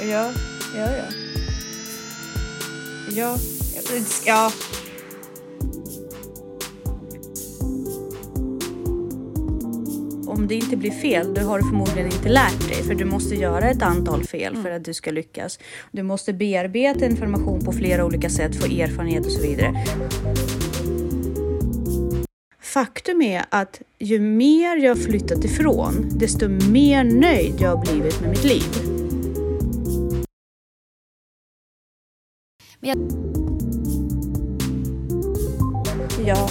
Ja, ja, ja. Ja, ja. Om det inte blir fel, då har du förmodligen inte lärt dig. För du måste göra ett antal fel för att du ska lyckas. Du måste bearbeta information på flera olika sätt, få erfarenhet och så vidare. Faktum är att ju mer jag flyttat ifrån, desto mer nöjd jag har blivit med mitt liv. Men jag, Ja,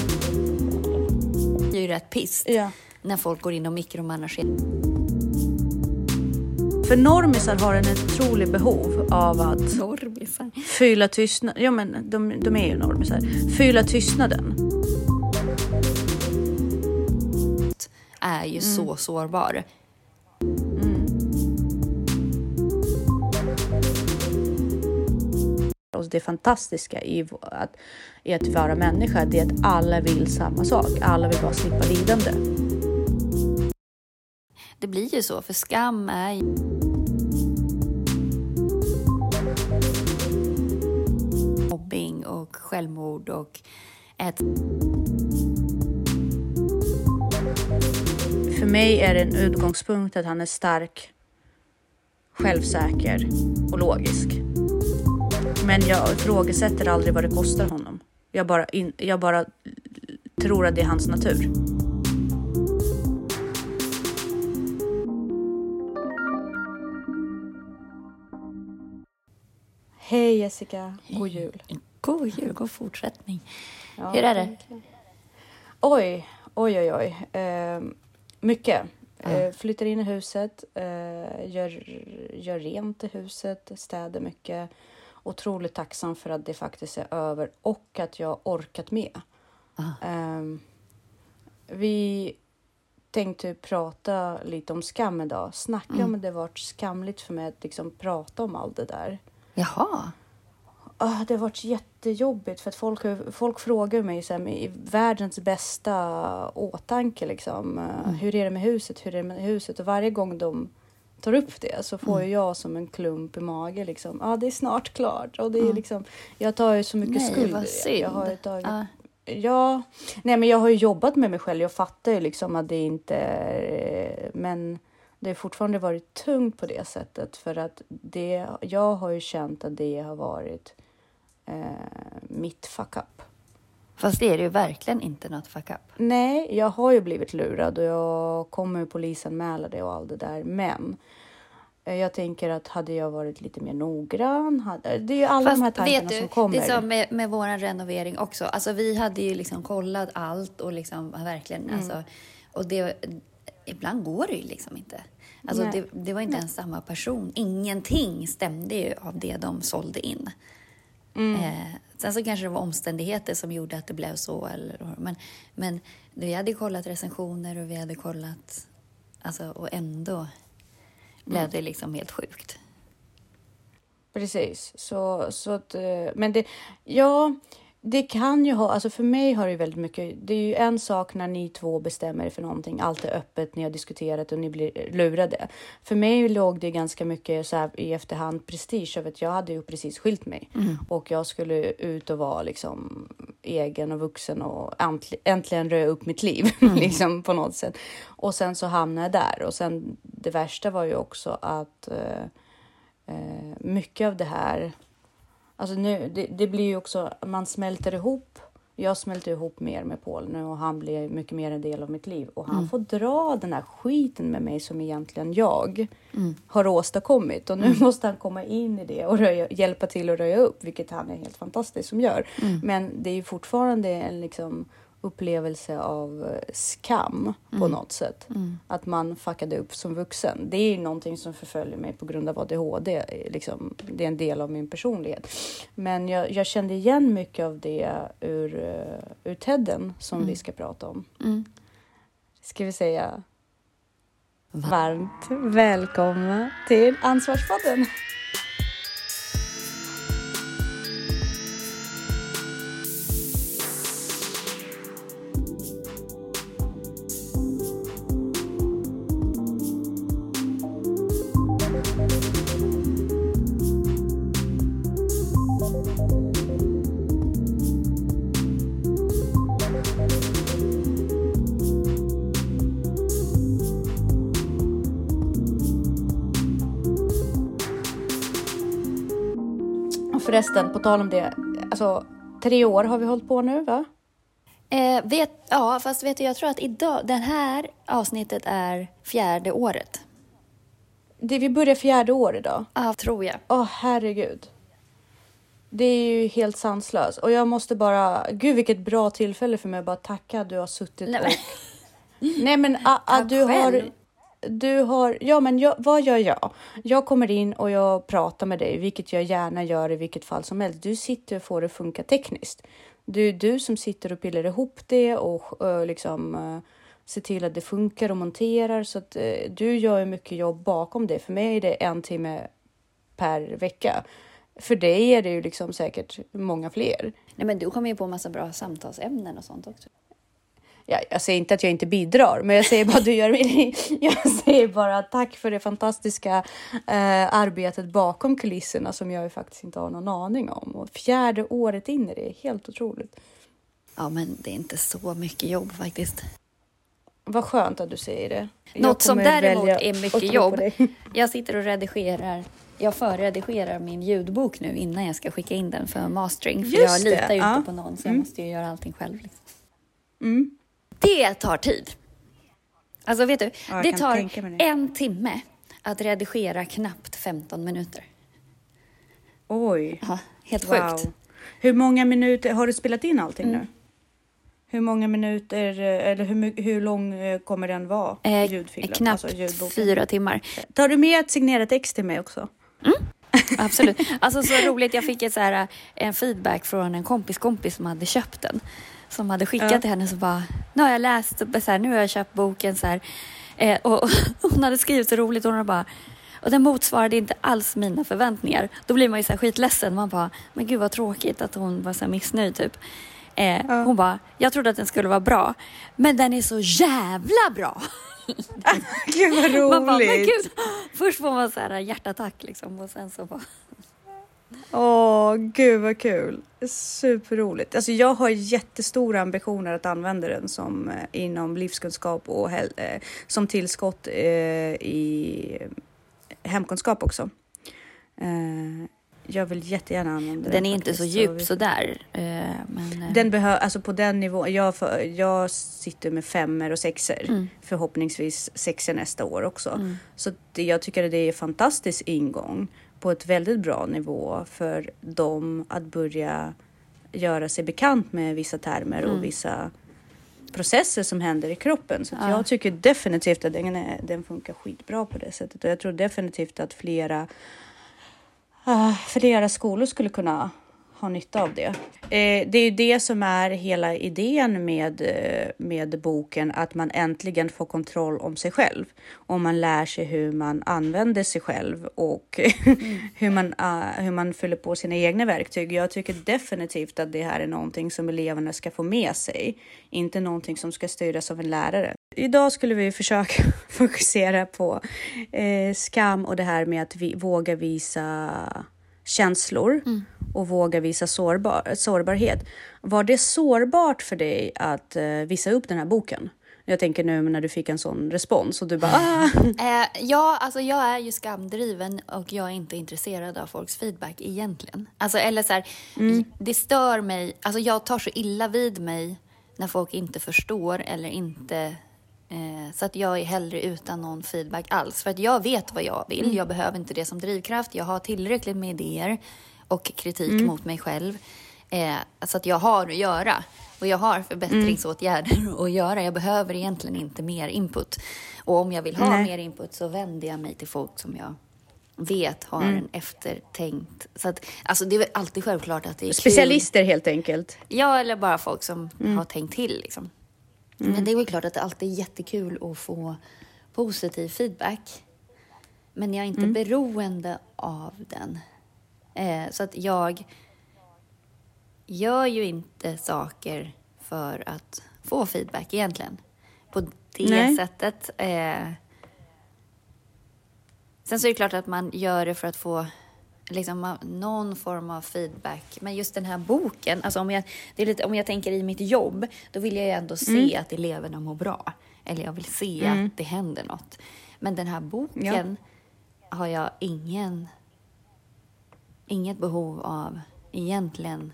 det är ju rätt piss ja. när folk går in och mikromanagerar. För normisar har en otrolig behov av att Normisar. fylla tystnaden. Ja, men de, de är ju normisar. Fylla tystnaden. är ju så sårbar. Och det fantastiska i, att, i att vara människa, det är att alla vill samma sak. Alla vill bara slippa lidande. Det blir ju så, för skam är ju... Mobbing och självmord och ett... För mig är det en utgångspunkt att han är stark, självsäker och logisk. Men jag ifrågasätter aldrig vad det kostar honom. Jag bara, in, jag bara tror att det är hans natur. Hej Jessica, god jul. God jul, god fortsättning. Ja, Hur är det? verkligen. Oj, oj, oj, oj. Eh, mycket. Eh, flyttar in i huset, eh, gör, gör rent i huset, städar mycket. Otroligt tacksam för att det faktiskt är över och att jag orkat med. Eh, vi tänkte prata lite om skam idag. Snacka Mm. om det varit skamligt för mig att liksom prata om allt det där. Jaha. Ah, det har varit jättejobbigt för att folk, folk frågar mig så här, med i världens bästa åtanke liksom. eh, Hur är det med huset? Hur är det med huset? Och varje gång de tar upp det så får ju jag som en klump i magen liksom. Ja, ah, det är snart klart. Och det är liksom, jag tar ju så mycket Nej, skuld vad synd. Jag har ju tagit, Ja. Ja, nej men jag har ju jobbat med mig själv. Jag fattar ju liksom att det inte är... Men det har fortfarande varit tungt på det sättet för att det, jag har ju känt att det har varit eh, mitt fuck up. Fast det är det ju verkligen inte något fuck up. Nej, jag har ju blivit lurad och jag kommer ju polisanmäla det och allt det där. Men eh, jag tänker att hade jag varit lite mer noggrann, hade, det är ju alla de här tankarna som kommer. det är som med, med vår renovering också. Alltså, vi hade ju liksom kollat allt och liksom verkligen, Mm. alltså, och det, ibland går det ju liksom inte. Alltså, Nej. det, det var inte ens samma person. Ingenting stämde ju av det de sålde in. Mm. Eh, sen så kanske det var omständigheter som gjorde att det blev så. Eller, men, men vi hade kollat recensioner och vi hade kollat, alltså, och ändå blev Mm. det liksom helt sjukt. Precis, så, så att, eh, men det, ja, det kan ju ha, alltså för mig har det väldigt mycket, det är ju en sak när ni två bestämmer er för någonting, allt är öppet, ni har diskuterat och ni blir lurade. För mig låg det ganska mycket så här i efterhand prestige av att jag hade ju precis skilt mig och jag skulle ut och vara liksom egen och vuxen och äntligen, röja upp mitt liv liksom på något sätt. Och sen så hamnade jag där och sen det värsta var ju också att eh, eh, mycket av det här, alltså nu, det, det blir ju också, man smälter ihop. Jag smälter ihop mer med Paul nu och han blir mycket mer en del av mitt liv. Och han får dra den här skiten med mig som egentligen jag har åstadkommit. Och nu måste han komma in i det och röja, hjälpa till att röja upp, vilket han är helt fantastisk som gör. Men det är ju fortfarande en liksom upplevelse av eh, skam på något sätt. Att man fuckade upp som vuxen. Det är någonting som förföljer mig på grund av ADHD. eh, Liksom, det är en del av min personlighet. Men jag, jag kände igen mycket av det ur, uh, ur Tedden som vi ska prata om. Mm. Ska vi säga varmt välkomna till Ansvarspodden. Förresten, på tal om det. Alltså, tre år har vi hållit på nu, va? Eh, vet, ja, fast vet du, jag tror att idag, det här avsnittet är fjärde året. Det, vi börjar fjärde år idag. Ja, tror jag. Åh, herregud. Det är ju helt sanslöst. Och jag måste bara... Gud, vilket bra tillfälle för mig att bara tacka att du har suttit Nej, och... men- Nej, men a, a, du har... Du har... Ja, men jag, vad gör jag? Jag kommer in och jag pratar med dig, vilket jag gärna gör i vilket fall som helst. Du sitter och får det funka tekniskt. Det är du som sitter och pillar ihop det och och liksom se ser till att det funkar och monterar. Så att eh, du gör ju mycket jobb bakom det. För mig är det en timme per vecka. För dig är det ju liksom säkert många fler. Nej, men du kommer ju på massa bra samtalsämnen och sånt också. Ja, jag säger inte att jag inte bidrar, men jag säger bara du gör Jag säger bara tack för det fantastiska eh, arbetet bakom kulisserna som jag ju faktiskt inte har någon aning om. Och fjärde året in i det helt otroligt. Ja, men det är inte så mycket jobb faktiskt. Vad skönt att du säger det. Jag Något som däremot är mycket jobb. Jag sitter och redigerar. Jag förredigerar min ljudbok nu innan jag ska skicka in den för mastering. För Just jag det, litar ju ja. inte på någon så jag måste ju göra allting själv. Liksom. Mm. Det tar tid. Alltså vet du, Ja, det tar det. en timme att redigera knappt 15 minuter. Oj, Ja, helt wow. sjukt. Hur många minuter, har du spelat in allting Mm. nu? Hur många minuter, eh, eller hur, hur lång eh, kommer den vara? Eh, ljudfilen, knappt alltså ljudboken. fyra timmar. Tar du med ett signerat ex till mig också? Absolut. Alltså så roligt, jag fick ett så här, en feedback från en kompis kompis som hade köpt den. Som hade skickat Ja. till henne så bara, nu har jag läst, så här, nu har jag köpt boken så här. Eh, och, och hon hade skrivit så roligt, hon hade bara, och den motsvarade inte alls mina förväntningar. Då blir man ju så här skitledsen, man bara, men gud vad tråkigt att hon var så missnöjd typ. Eh, Ja. Hon bara, jag trodde att den skulle vara bra, men den är så jävla bra. Gud vad roligt! Man bara, men gud. Först får man så här hjärtattack liksom och sen så bara, Åh, gud vad kul! Superroligt. Alltså jag har jättestora ambitioner att använda den som eh, inom livskunskap och eh, som tillskott eh, i hemkunskap också. Eh, jag vill jättegärna använda den. Den är inte så djup vi- sådär. eh, Men, eh, Den behöver, alltså på den nivån, jag, för, jag sitter med femmer och sexer. Mm. Förhoppningsvis sexer nästa år också. Mm. Så det, jag tycker att det är en fantastisk ingång på ett väldigt bra nivå för dem att börja göra sig bekant med vissa termer Mm. och vissa processer som händer i kroppen. Så Ja. jag tycker definitivt att den, är, den funkar skitbra på det sättet. Och jag tror definitivt att flera, ah, flera skolor skulle kunna ha nytta av det. Eh, det är ju det som är hela idén med, eh, med boken, att man äntligen får kontroll om sig själv. Och man lär sig hur man använder sig själv och hur, man, uh, hur man fyller på sina egna verktyg. Jag tycker definitivt att det här är någonting som eleverna ska få med sig, inte någonting som ska styras av en lärare. Idag skulle vi försöka fokusera på eh, skam och det här med att vi våga visa känslor och våga visa sårbar, sårbarhet. Var det sårbart för dig att eh, visa upp den här boken? Jag tänker nu när du fick en sån respons och du bara ah! Eh, ja, alltså jag är ju skamdriven och jag är inte intresserad av folks feedback egentligen. Alltså, eller så här, det stör mig, alltså jag tar så illa vid mig när folk inte förstår eller inte så att jag är hellre utan någon feedback alls. För att jag vet vad jag vill, jag behöver inte det som drivkraft, jag har tillräckligt med idéer och kritik mot mig själv. Eh, så att jag har att göra. Och jag har förbättringsåtgärder att göra. Jag behöver egentligen inte mer input. Och om jag vill ha Nej. mer input så vänder jag mig till folk som jag vet har Mm. en eftertänkt... Så att, alltså det är väl alltid självklart att det är kul. specialister helt enkelt. Ja, eller bara folk som Mm. har tänkt till. Liksom. Men det är väl klart att det alltid är jättekul att få positiv feedback. Men jag är Mm. inte beroende av den. Eh, så att jag gör ju inte saker för att få feedback egentligen. På det Nej. sättet. Eh, sen så är det klart att man gör det för att få liksom, någon form av feedback. Men just den här boken, alltså om jag, det är lite, om jag tänker i mitt jobb, då vill jag ju ändå se att eleverna mår bra. Eller jag vill se att det händer något. Men den här boken har jag ingen inget behov av egentligen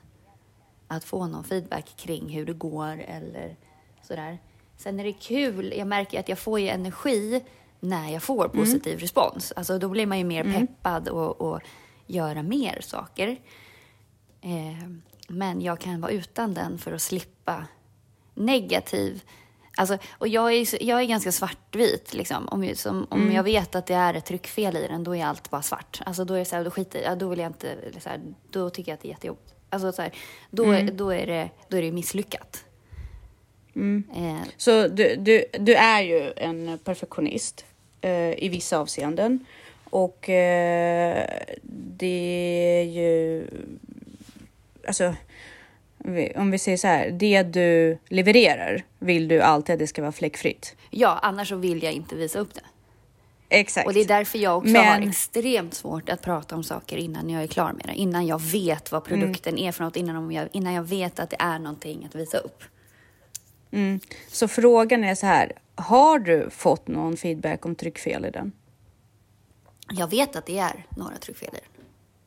att få någon feedback kring hur det går eller sådär. Sen är det kul, jag märker att jag får ju energi när jag får positiv respons. Alltså då blir man ju mer peppad och, och göra mer saker. Eh, men jag kan vara utan den för att slippa negativ. Alltså, och jag är, jag är ganska svartvit. Liksom. Om, jag- som, om jag vet att det är ett tryckfel i den, då är allt bara svart. Alltså, då, är det så här, då, skiter, ja, då vill jag inte... Så här, då tycker jag att det är jättejobbigt. Alltså, så här, då, då, är det, då är det misslyckat. Eh, Så du, du, du är ju en perfektionist eh, i vissa avseenden. Och eh, det är ju... Alltså, om vi- säger så här, det du levererar vill du alltid att det ska vara fläckfritt. ja, annars så vill jag inte visa upp det. Exakt. Och det är därför jag också Men- har extremt svårt att prata om saker innan jag är klar med det. Innan jag vet vad produkten är för något, innan, jag, innan jag vet att det är någonting att visa upp. Mm. Så frågan är så här, har du fått någon feedback om tryckfel i den? Jag vet att det är några tryckfel i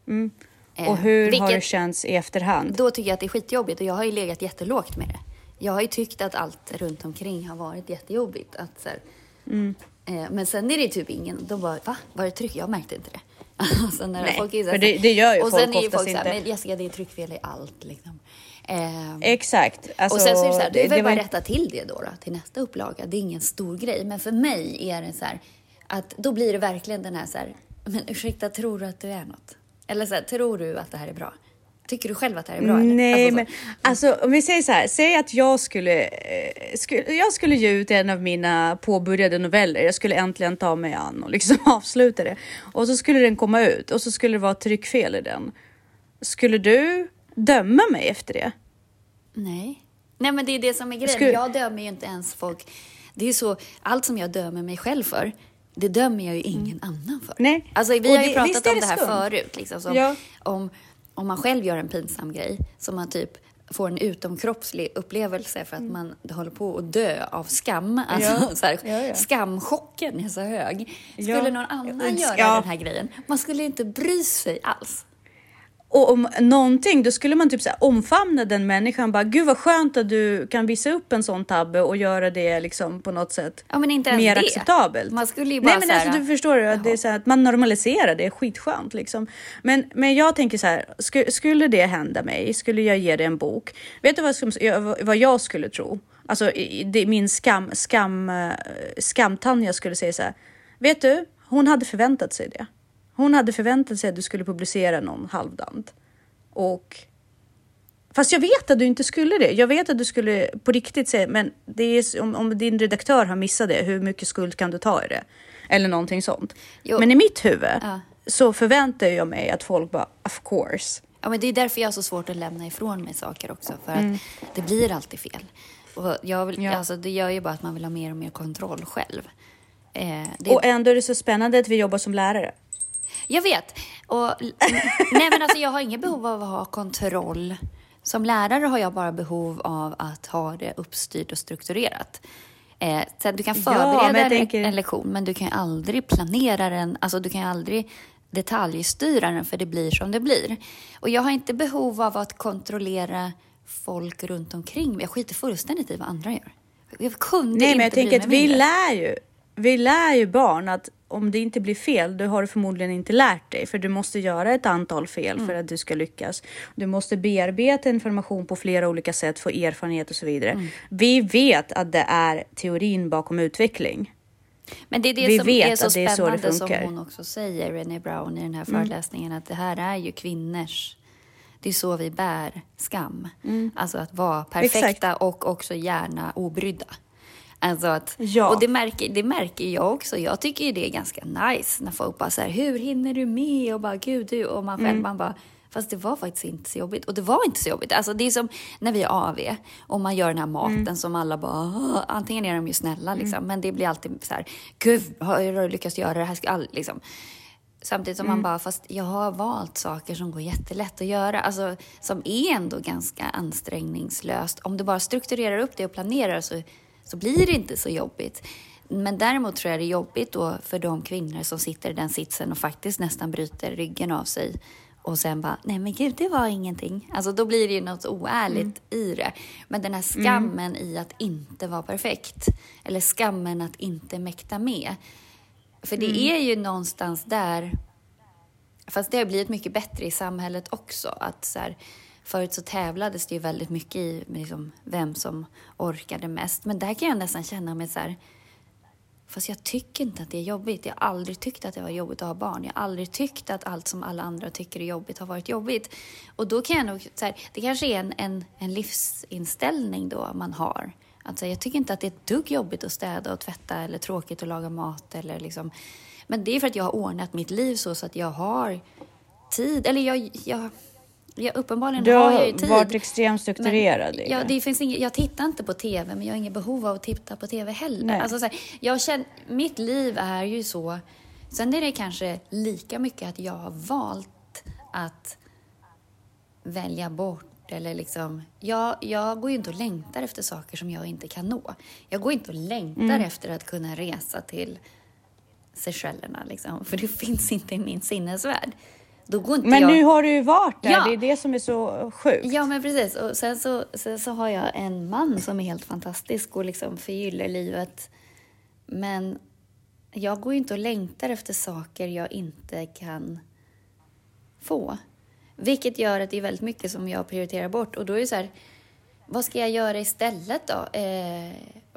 den. Eh, Och hur har vilket- det känts i efterhand? Då tycker jag att det är skitjobbigt och jag har ju legat jättelågt med det. Jag har ju tyckt att allt runt omkring har varit jättejobbigt. Att, så här, Mm. eh, men sen är det typ ingen, de bara, va? Var det tryck? Jag märkte inte det. alltså, när Nej, folk är så här- för det- det gör ju och folk sen är ju folk så här, men Jessica det är tryckfel i allt liksom. Eh, Exakt. Alltså, och sen så är det så här, du det- vill bara var- rätta till det då, då till nästa upplaga. Det är ingen stor grej. Men för mig är det så här, att då blir det verkligen den här så här, men ursäkta, tror du att du är något? Eller så här, tror du att det här är bra? Tycker du själv att det här är bra? eller? Nej, Alltså så. men alltså om vi säger så här, säg att jag skulle, eh, skulle, jag skulle ge ut en av mina påbörjade noveller. Jag skulle äntligen ta mig an och liksom avsluta det. Och så skulle den komma ut och så skulle det vara tryckfel i den. Skulle du döma mig efter det? Nej. Nej, men det är det som är grejen. Skulle- Jag dömer ju inte ens folk. Det är så, allt som jag dömer mig själv för, det dömer jag ju ingen annan för. Nej. Alltså, vi Och har ju det- pratat om det här skumt? förut. Liksom, som, Ja. om, om man själv gör en pinsam grej, som man typ får en utomkroppslig upplevelse för att man håller på att dö av skam. Alltså, Mm. Ja. så här, Ja, ja. Skamchocken är så hög. Skulle någon annan göra den här grejen, man skulle inte bry sig alls. Och om någonting, då skulle man typ så omfamna den människan. Bara, Gud vad skönt att du kan visa upp en sån tabbe och göra det liksom på något sätt Ja, men inte ens mer det. acceptabelt. Man skulle ju bara Nej, men här- alltså, du förstår ju att det är så här, att man normaliserar det, är skitskönt liksom. Men, men jag tänker så här, sku, skulle det hända mig, skulle jag ge dig en bok. Vet du vad, som, vad jag skulle tro? Alltså det, min skam, skam, eh, skamtanja skulle säga så här. Vet du, hon hade förväntat sig det. Hon hade förväntat sig att du skulle publicera någon halvdant. Och Fast jag vet att du inte skulle det. Jag vet att du skulle på riktigt säga, men det är, om, om din redaktör har missat det, hur mycket skuld kan du ta i det? Eller någonting sånt. Jo. Men i mitt huvud Ja. så förväntar jag mig att folk bara, of course. Ja, men det är därför jag har så svårt att lämna ifrån mig saker också. För att Mm. det blir alltid fel. Och jag vill, Ja. alltså, det gör ju bara att man vill ha mer och mer kontroll själv. Eh, det, Och ändå är det så spännande att vi jobbar som lärare. Jag vet. Och, nej, men alltså, jag har inget behov av att ha kontroll. Som lärare har jag bara behov av att ha det uppstyrt och strukturerat. Eh, sen du kan Ja, förbereda en, tänker- en lektion, men du kan aldrig planera den. Alltså, du kan aldrig detaljstyra den, för det blir som det blir. Och jag har inte behov av att kontrollera folk runt omkring mig. Jag skiter fullständigt i vad andra gör. Jag kunde Nej, men jag tänker att vi lär ju. Vi lär ju barn att om det inte blir fel, då har du förmodligen inte lärt dig. För du måste göra ett antal fel Mm. för att du ska lyckas. Du måste bearbeta information på flera olika sätt, få erfarenhet och så vidare. Mm. Vi vet att det är teorin bakom utveckling. Men det är det Vi som vet är så att det är så det som funkar. Mm. hon också säger, René Brown, i den här föreläsningen, att det här är ju kvinnors... Det är så vi bär skam. Alltså att vara perfekta Mm. Exakt. och också gärna obrydda. Alltså att, Ja. Och det märker, det märker jag också. Jag tycker ju det är ganska nice när folk bara så här, hur hinner du med? Och bara, gud du. Och man själv, Mm. man bara, fast det var faktiskt inte så jobbigt. Och det var inte så jobbigt. Alltså det är som när vi är AV och man gör den här maten Mm. som alla bara, antingen är de ju snälla liksom, men det blir alltid så här, gud, har du lyckats göra det här? Ska all, liksom. Samtidigt som man bara, fast jag har valt saker som går jättelätt att göra, alltså som är ändå ganska ansträngningslöst. Om du bara strukturerar upp det och planerar så, så blir det inte så jobbigt. Men däremot tror jag det är jobbigt då för de kvinnor som sitter i den sitsen och faktiskt nästan bryter ryggen av sig och sen bara, nej men gud, det var ingenting. Alltså då blir det ju något oärligt i det. Men den här skammen i att inte vara perfekt, eller skammen att inte mäkta med. För det är ju någonstans där, fast det har blivit mycket bättre i samhället också, att så här, Förut så tävlades det ju väldigt mycket i liksom, vem som orkade mest. Men där kan jag nästan känna mig så här, Fast jag tycker inte att det är jobbigt. Jag har aldrig tyckt att det var jobbigt att ha barn. Jag har aldrig tyckt att allt som alla andra tycker är jobbigt har varit jobbigt. Och då kan jag nog, så här, det kanske är en, en, en livsinställning då man har. Alltså, jag tycker inte att det är ett dugg jobbigt att städa och tvätta eller tråkigt att laga mat. Eller liksom. Men det är för att jag har ordnat mitt liv så, så att jag har tid. Eller jag, jag, jag uppenbarligen Du har har jag ju tid. varit extremt strukturerad i ja, det. det finns inget, Jag tittar inte på TV, men jag har inget behov av att titta på TV heller. Nej. Alltså, så här, jag känner, mitt liv är ju så... Sen är det kanske lika mycket att jag har valt att välja bort eller liksom... Jag, jag går ju inte och längtar efter saker som jag inte kan nå. Jag går inte och längtar Mm. efter att kunna resa till Seychellerna, liksom, för det finns inte i min sinnesvärld. Då går inte Men jag... nu har du ju varit där, Ja. det är det som är så sjukt. Ja, men precis. Och sen så, sen så har jag en man som är helt fantastisk och liksom förgyller livet. Men jag går ju inte och längtar efter saker jag inte kan få. Vilket gör att det är väldigt mycket som jag prioriterar bort. Och då är det så här, vad ska jag göra istället då? Eh,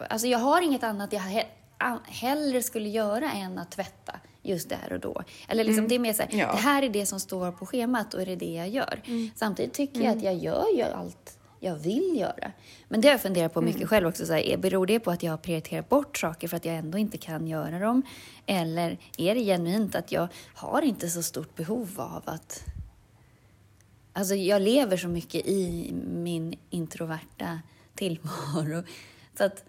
alltså jag har inget annat jag he- hellre skulle göra än att tvätta just där och då. Eller liksom det är mer så här, Ja. det här är det som står på schemat och är det det jag gör. Samtidigt tycker jag att jag gör ju allt jag vill göra. Men det har jag funderat på mycket själv också. Så här, är- beror det på att jag har prioriterat bort saker för att jag ändå inte kan göra dem? Eller är det genuint att jag har inte så stort behov av att Alltså jag lever så mycket i min introverta tillvaro. Så att,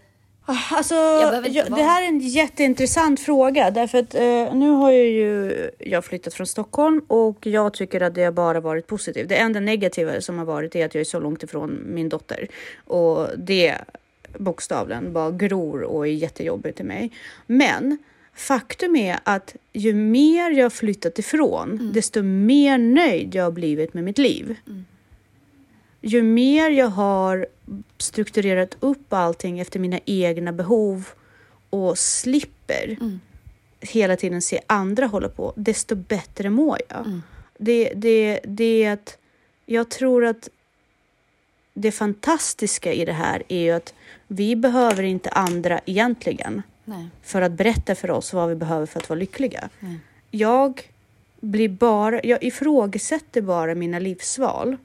Alltså, jag, det här är en jätteintressant fråga därför att eh, nu har jag ju jag flyttat från Stockholm och jag tycker att det har bara varit positivt. Det enda negativa som har varit är att jag är så långt ifrån min dotter och det bokstavligen bara gror och är jättejobbigt till mig. Men faktum är att ju mer jag flyttat ifrån, desto mer nöjd jag har blivit med mitt liv ju mer jag har strukturerat upp allting efter mina egna behov och slipper hela tiden se andra hålla på, desto bättre mår jag. Det, det, det är att jag tror att det fantastiska i det här är ju att vi behöver inte andra egentligen nej. för att berätta för oss vad vi behöver för att vara lyckliga. Jag blir bara, jag ifrågasätter bara mina livsval.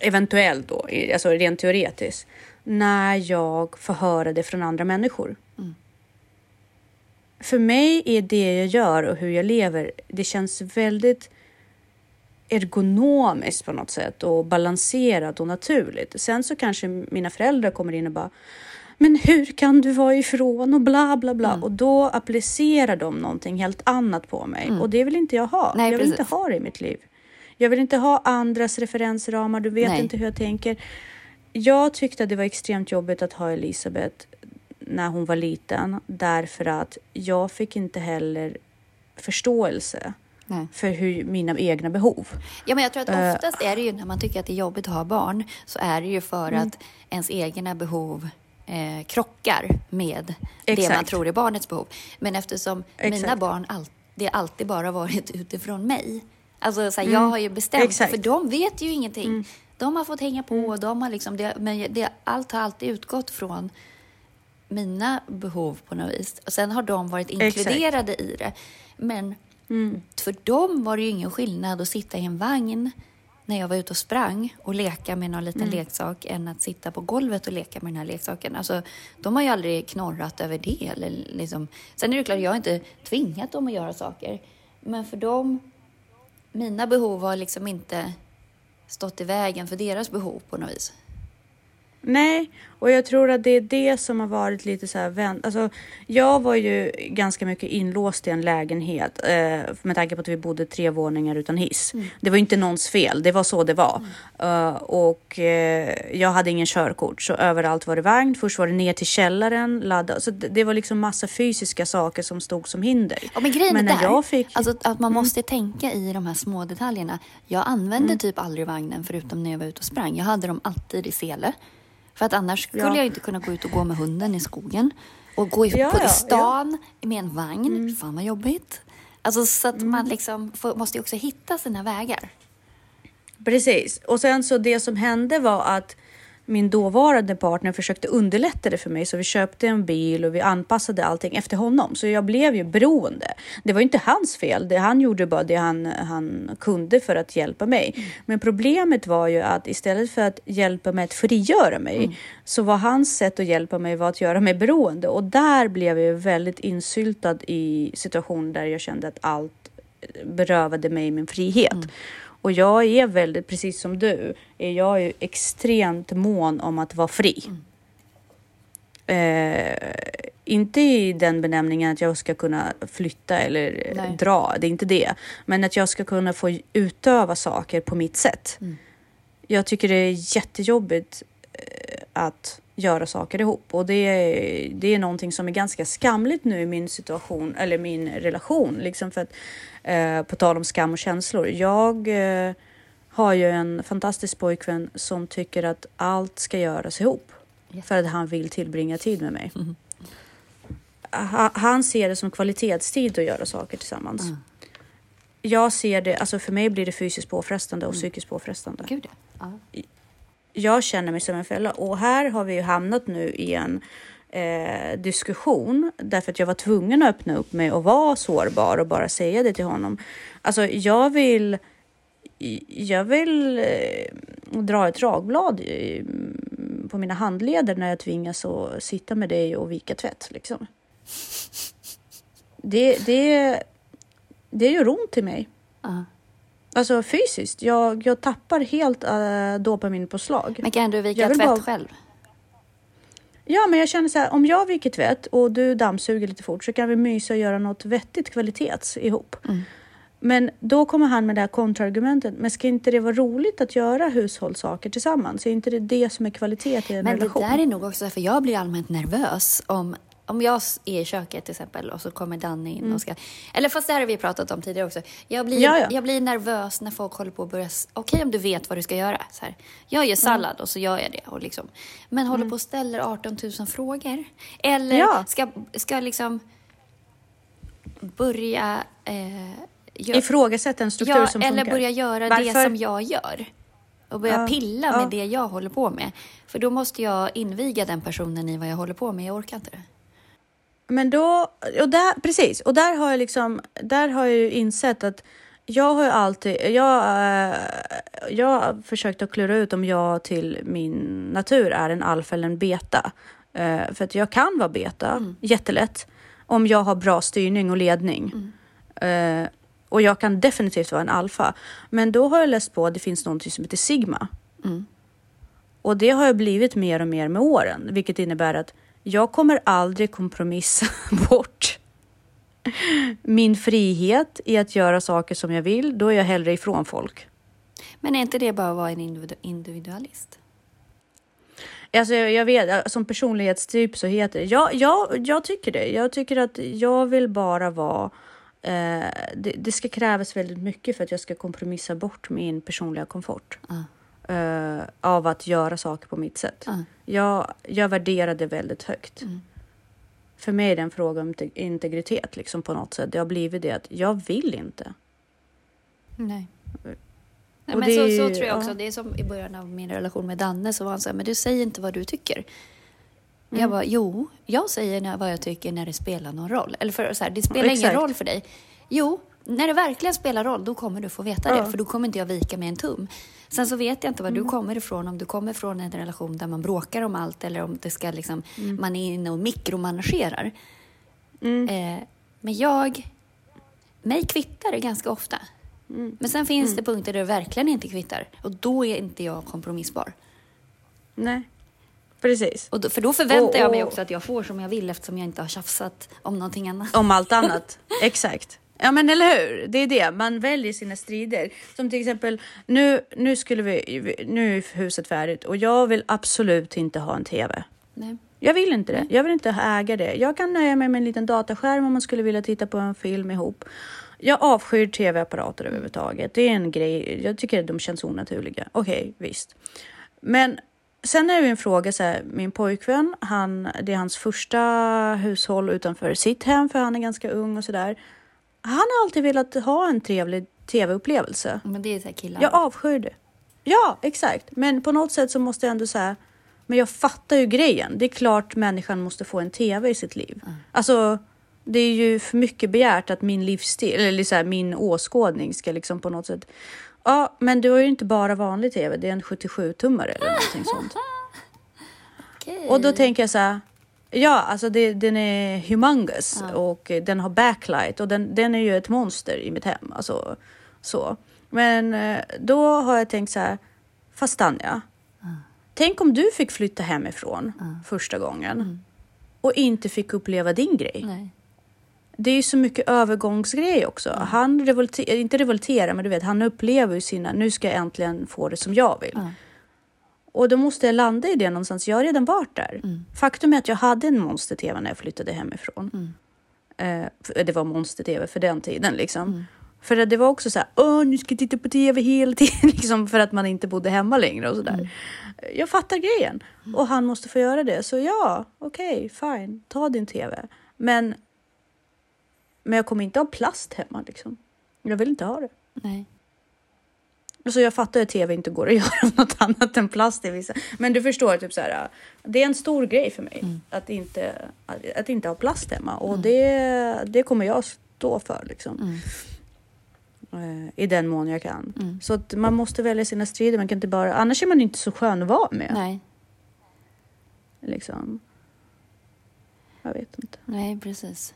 Eventuellt då, alltså rent teoretiskt, när jag får höra det från andra människor. För mig är det jag gör och hur jag lever, det känns väldigt ergonomiskt på något sätt och balanserat och naturligt. Sen så kanske mina föräldrar kommer in och bara men hur kan du vara ifrån och bla bla bla Mm. och då applicerar de någonting helt annat på mig och det vill inte jag ha. Nej, jag vill precis. inte ha det i mitt liv. Jag vill inte ha andras referensramar, du vet Nej. inte hur jag tänker. Jag tyckte att det var extremt jobbigt att ha Elisabeth när hon var liten därför att jag fick inte heller förståelse Nej. för hur mina egna behov. Ja, men jag tror att Eh. oftast är det ju när man tycker att det är jobbigt att ha barn så är det ju för Mm. att ens egna behov eh, krockar med det man Exakt. tror är barnets behov. Men eftersom mina Exakt. barn all, det alltid bara varit utifrån mig. Alltså, så här, Jag har ju bestämt, Mm. Exakt. Mm. för de vet ju ingenting. De har fått hänga på, de har liksom, det, men det, allt har alltid utgått från mina behov på något vis. Och sen har de varit Exakt. inkluderade i det. Men för dem var det ju ingen skillnad att sitta i en vagn när jag var ute och sprang och leka med någon liten leksak än att sitta på golvet och leka med den här leksaken. Alltså, de har ju aldrig knorrat över det. Eller liksom. Sen är det klart, jag har inte tvingat dem att göra saker. Men för dem, mina behov har liksom inte stått i vägen för deras behov på något vis. Nej, och jag tror att det är det som har varit lite så här vänt. Alltså, jag var ju ganska mycket inlåst i en lägenhet eh, med tanke på att vi bodde tre våningar utan hiss. Mm. Det var inte någons fel, det var så det var. Mm. Uh, och uh, jag hade ingen körkort så överallt var det vagn. Först var det ner till källaren, ladda. Så det, det var liksom massa fysiska saker som stod som hinder. Ja, men grejen men när där, jag fick... alltså, att man mm. måste tänka i de här små detaljerna. Jag använde mm. typ aldrig vagnen förutom när jag var ute och sprang. Jag hade dem alltid i sele. För att annars skulle ja. jag inte kunna gå ut och gå med hunden i skogen. Och gå i, ja, på, i stan ja. med en vagn. Mm. Fan vad jobbigt. Alltså så att mm. man liksom får, måste ju också hitta sina vägar. Precis. Och sen så det som hände var att min dåvarande partner försökte underlätta det för mig så vi köpte en bil och vi anpassade allting efter honom. Så jag blev ju beroende. Det var inte hans fel. Det, han gjorde bara det han, han kunde för att hjälpa mig. Mm. Men problemet var ju att istället för att hjälpa mig att frigöra mig mm. så var hans sätt att hjälpa mig var att göra mig beroende och där blev jag väldigt insyltad i situationer där jag kände att allt berövade mig min frihet. Mm. Och jag är väldigt, precis som du, är jag är extremt mån om att vara fri. Mm. Eh, inte i den benämningen att jag ska kunna flytta eller Nej. dra, det är inte det. Men att jag ska kunna få utöva saker på mitt sätt. Mm. Jag tycker det är jättejobbigt eh, att göra saker ihop och det är, det är någonting som är ganska skamligt nu i min situation eller min relation. Liksom för att Eh, på tal om skam och känslor. Jag eh, har ju en fantastisk pojkvän som tycker att allt ska göras ihop yes. för att han vill tillbringa tid med mig. Mm. Ha, han ser det som kvalitetstid att göra saker tillsammans. Mm. Jag ser det, alltså för mig blir det fysiskt påfrestande och mm. psykiskt påfrestande. Gud, ja. Jag känner mig som en fälla och här har vi ju hamnat nu i en eh, diskussion därför att jag var tvungen att öppna upp mig och vara sårbar och bara säga det till honom. Alltså, jag vill. Jag vill eh, dra ett ragblad i, på mina handleder när jag tvingas att sitta med dig och vika tvätt. Liksom. Det, det, det gör ont i mig. Uh. Alltså fysiskt. Jag, jag tappar helt äh, dopaminpåslag. Men kan du vika tvätt bara... själv? Ja, men jag känner så här, om jag viker tvätt och du dammsuger lite fort så kan vi mysa och göra något vettigt kvalitets ihop. Mm. Men då kommer han med det här kontraargumentet. Men ska inte det vara roligt att göra hushållssaker tillsammans? Är inte det det som är kvalitet i en men relation? Men det där är nog också för jag blir allmänt nervös om om jag är i köket till exempel och så kommer Danne in mm. och ska... Eller fast det här har vi pratat om tidigare också. Jag blir, ja, ja. Jag blir nervös när folk håller på att börja... Okej okay, om du vet vad du ska göra. Så här. Jag gör sallad mm. och så gör jag det. Och liksom, men håller mm. på och ställer 18 000 frågor. Eller ja. ska, ska liksom börja... Eh, gör... Ifrågasätta en struktur som funkar. Eller börja göra Varför? det som jag gör och börja ja, pilla med det jag håller på med. För då måste jag inviga den personen i vad jag håller på med. Jag orkar inte det. Men då, och där, precis, och där har jag liksom, där har jag ju insett att jag har ju alltid, jag, äh, jag har försökt att klura ut om jag till min natur är en alfa eller en beta. Äh, för att jag kan vara beta, mm. jättelätt, om jag har bra styrning och ledning. Mm. Äh, och jag kan definitivt vara en alfa. Men då har jag läst på att det finns något som heter sigma. Mm. Och det har jag blivit mer och mer med åren, vilket innebär att jag kommer aldrig kompromissa bort min frihet i att göra saker som jag vill. Då är jag hellre ifrån folk. Men är inte det bara att vara en individualist? Alltså jag vet, som personlighetstyp så heter det. Ja, ja, jag tycker det. Jag tycker att jag vill bara vara... Eh, det, det, ska krävas väldigt mycket för att jag ska kompromissa bort min personliga komfort. Uh uh, av att göra saker på mitt sätt. Mm. Jag, jag värderar det väldigt högt. Mm. För mig är det en fråga om integritet liksom på något sätt. Det har blivit det att jag vill inte. Nej. Nej, men det, så, så, tror jag också. Ja. Det är som i början av min relation med Danne så var han så här, men du säger inte vad du tycker. Mm. Jag bara, jo, jag säger när, vad jag tycker när det spelar någon roll. Eller för så här, det spelar ja, ingen roll för dig. Jo, när det verkligen spelar roll, då kommer du få veta ja. det. För då kommer inte jag vika med en tum. Sen så vet jag inte var mm. du kommer ifrån. Om du kommer från en relation där man bråkar om allt eller om det ska liksom, mm. man är inne och mikromanagerar. Mm. Eh, men jag... Mig kvittar det ganska ofta. Mm. Men sen finns det mm. punkter där det verkligen inte kvittar. Och då är inte jag kompromissbar. Nej. Precis. Och då, för då förväntar Och- jag mig också att jag får som jag vill eftersom jag inte har tjafsat om någonting annat. Om allt annat. Exakt. Ja men eller hur, det är det. Man väljer sina strider. Som till exempel, nu, nu, skulle vi, nu är huset färdigt och jag vill absolut inte ha en TV. Nej. Jag vill inte det. Jag vill inte äga det. Jag kan nöja mig med en liten dataskärm om man skulle vilja titta på en film ihop. Jag avskyr tv-apparater överhuvudtaget. Det är en grej. Jag tycker de känns onaturliga. Okej, visst. Men sen är det en fråga så här. Min pojkvän, han, det är hans första hushåll utanför sitt hem för han är ganska ung och sådär. Han har alltid velat ha en trevlig tv-upplevelse. Men det är så här killar. Jag avskyr det. Ja, exakt. Men på något sätt så måste jag ändå säga, men jag fattar ju grejen. Det är klart människan måste få en tv i sitt liv. Alltså, det är ju för mycket begärt att min livsstil, eller så här, min åskådning ska liksom på något sätt... Ja, men du har ju inte bara vanlig tv, det är en 77-tummare eller någonting sånt. Okej. Och då tänker jag så här, ja, alltså det, den är humongous och den har backlight och den, den är ju ett monster i mitt hem. Alltså, så. Men eh, då har jag tänkt så här, fast Tanja, tänk om du fick flytta hemifrån första gången och inte fick uppleva din grej. Nej. Det är ju så mycket övergångsgrej också. Han revolterar, inte revolterar, men du vet, han upplever ju sina, nu ska jag äntligen få det som jag vill. Och då måste jag landa i det någonstans. Jag har redan varit där. Faktum är att jag hade en monster-tv när jag flyttade hemifrån. Eh, för- det var monster-tv för den tiden liksom. För att det var också så här, åh nu ska jag titta på tv hela tiden, liksom för att man inte bodde hemma längre och sådär. Jag fattar grejen. Och han måste få göra det. Så ja, okej, fine, ta din tv. Men, men jag kommer inte ha plast hemma liksom. Jag vill inte ha det. Nej. Alltså jag fattar att tv inte går att göra något annat än plast i vissa. Men du förstår, typ så här, det är en stor grej för mig att, inte, att, att inte ha plast hemma. Och det, det kommer jag stå för liksom. Eh, I den mån jag kan. Så att man måste välja sina strider. Man kan inte bara, annars är man inte så skön att vara med. Nej. Liksom. Jag vet inte. Nej, precis.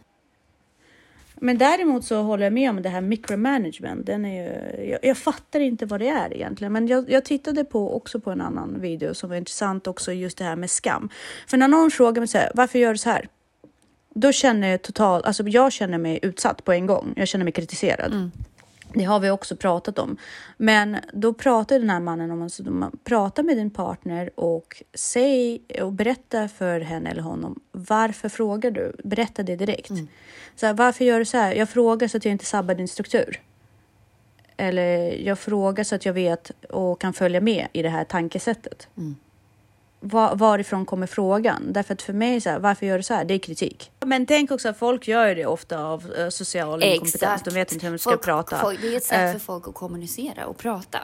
Men däremot så håller jag med om det här micromanagement. Den är ju, jag, jag fattar inte vad det är egentligen. Men jag, jag tittade på också på en annan video som var intressant också just det här med skam. För när någon frågar mig så här, varför gör du så här? Då känner jag totalt, alltså jag känner mig utsatt på en gång. Jag känner mig kritiserad. Mm. Det har vi också pratat om. Men då pratar den här mannen om att man pratar med din partner och säg och berätta för henne eller honom. Varför frågar du? Berätta det direkt. Så här, varför gör du så här? Jag frågar så att jag inte sabbar din struktur. Eller jag frågar så att jag vet och kan följa med i det här tankesättet. Var, varifrån kommer frågan? Därför att för mig, så här, varför gör du så här? Det är kritik. Men tänk också att folk gör det ofta av eh, social inkompetens. De vet inte hur de ska Folk- prata. Folk, det är ett sätt Eh, för folk att kommunicera och prata.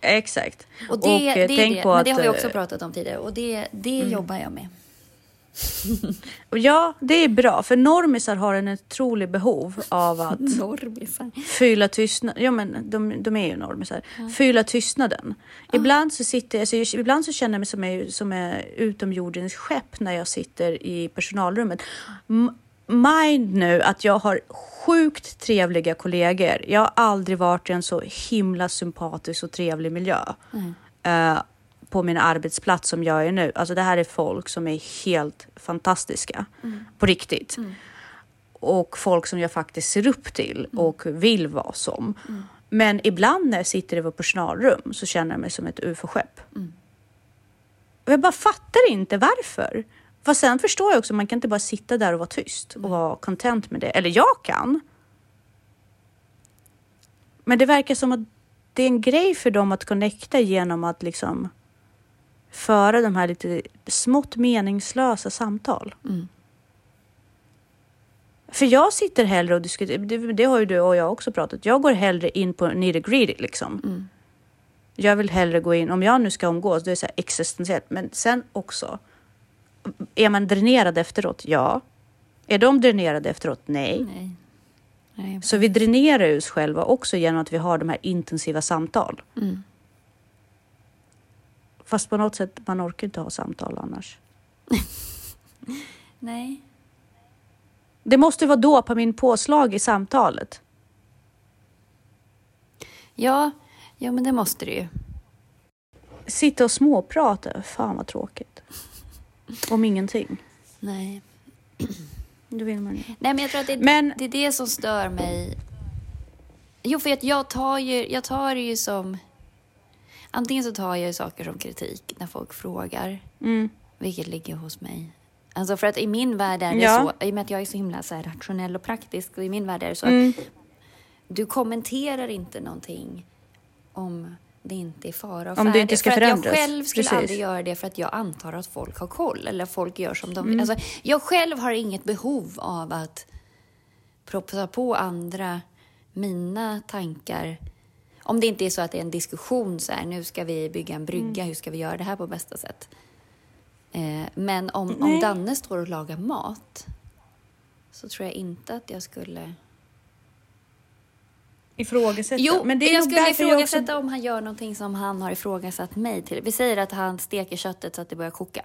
Exakt. Och det, eh, det, tänk det. på Men att, det har vi också eh, pratat om tidigare och det, det jobbar jag med. Ja, det är bra. För normisar har en otrolig behov av att Normisar. fylla tystnaden. Ja, men de, de är ju normisar. Fylla tystnaden. Ibland så sitter alltså, ibland så känner jag mig som, är, som är utomjordens skepp när jag sitter i personalrummet. M- Mind nu att jag har sjukt trevliga kollegor. Jag har aldrig varit i en så himla sympatisk och trevlig miljö. eh, på min arbetsplats som jag är nu. Alltså det här är folk som är helt fantastiska. På riktigt och folk som jag faktiskt ser upp till och vill vara som. Men ibland när jag sitter i vårt personalrum så känner jag mig som ett ufo-skepp. Och jag bara fattar inte varför. Fast sen förstår jag också, man kan inte bara sitta där och vara tyst och vara content med det. Eller jag kan. Men det verkar som att det är en grej för dem att connecta genom att liksom föra de här lite smått meningslösa samtal. För jag sitter hellre och diskuterar, det, det har ju du och jag också pratat, jag går hellre in på nitty gritty liksom. Jag vill hellre gå in, om jag nu ska umgås, det är så här existentiellt, men sen också, är man dränerad efteråt? Ja. Är de dränerade efteråt? Nej. Nej. Nej. Så vi dränerar oss själva också genom att vi har de här intensiva samtal. Mm. Fast på något sätt, man orkar inte ha samtal annars. Nej. Det måste vara dopaminpåslag i samtalet. Ja, ja, men det måste det ju. Sitta och småprata, fan vad tråkigt. om ingenting. Nej. Då vill man ju. Nej, men jag tror att det, Men- det är det som stör mig. Jo, för att jag tar, ju, jag tar det ju som... Antingen så tar jag ju saker som kritik när folk frågar, Mm. vilket ligger hos mig. Alltså för att i min värld är det Ja. så, i och med att jag är så himla så rationell och praktisk, och i min värld är det så Mm. att du kommenterar inte någonting om det inte är fara och Om det färde. inte ska för att förändras. Jag själv skulle Precis. aldrig göra det för att jag antar att folk har koll eller folk gör som de Mm. alltså, Jag själv har inget behov av att propsa på andra mina tankar. Om det inte är så att det är en diskussion så här, nu ska vi bygga en brygga, Mm. hur ska vi göra det här på bästa sätt? Eh, men om, om. Danne står och lagar mat så tror jag inte att jag skulle... Ifrågasätta. Jo, men det är jag skulle jag också- ifrågasätta om han gör någonting som han har ifrågasatt mig till. Vi säger att han steker köttet så att det börjar koka.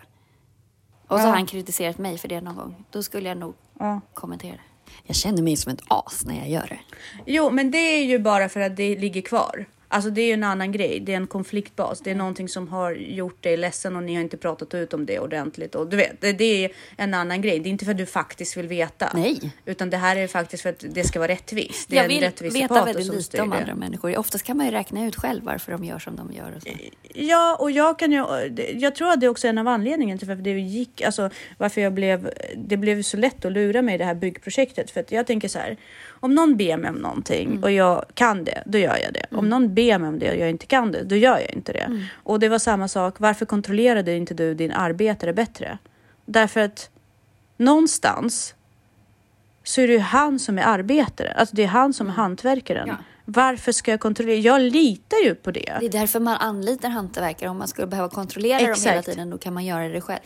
Och så Ja. har han kritiserat mig för det någon gång. Då skulle jag nog Ja. kommentera det. Jag känner mig som ett as när jag gör det. Jo, men det är ju bara för att det ligger kvar. Alltså det är ju en annan grej. Det är en konfliktbas. Det är någonting som har gjort dig ledsen och ni har inte pratat ut om det ordentligt. Och du vet, det, det är en annan grej. Det är inte för att du faktiskt vill veta. Nej. Utan det här är faktiskt för att det ska vara rättvist. Det är Jag en vill veta väldigt lite om andra människor. Oftast kan man ju räkna ut själv varför de gör som de gör. Och så. Ja, och jag kan ju. Jag tror att det är också en av anledningarna till varför det gick, alltså varför jag blev. Det blev så lätt att lura mig i det här byggprojektet för att jag tänker så här. Om någon ber mig om någonting Mm. och jag kan det, då gör jag det. Om någon ber mig om det och jag inte kan det, då gör jag inte det. Mm. Och det var samma sak. Varför kontrollerade inte du din arbetare bättre? Därför att någonstans så är det ju han som är arbetare. Alltså det är han som är hantverkaren. Mm. Ja. Varför ska jag kontrollera? Jag litar ju på det. Det är därför man anlitar hantverkare. Om man skulle behöva kontrollera dem hela Exakt. tiden, då kan man göra det själv.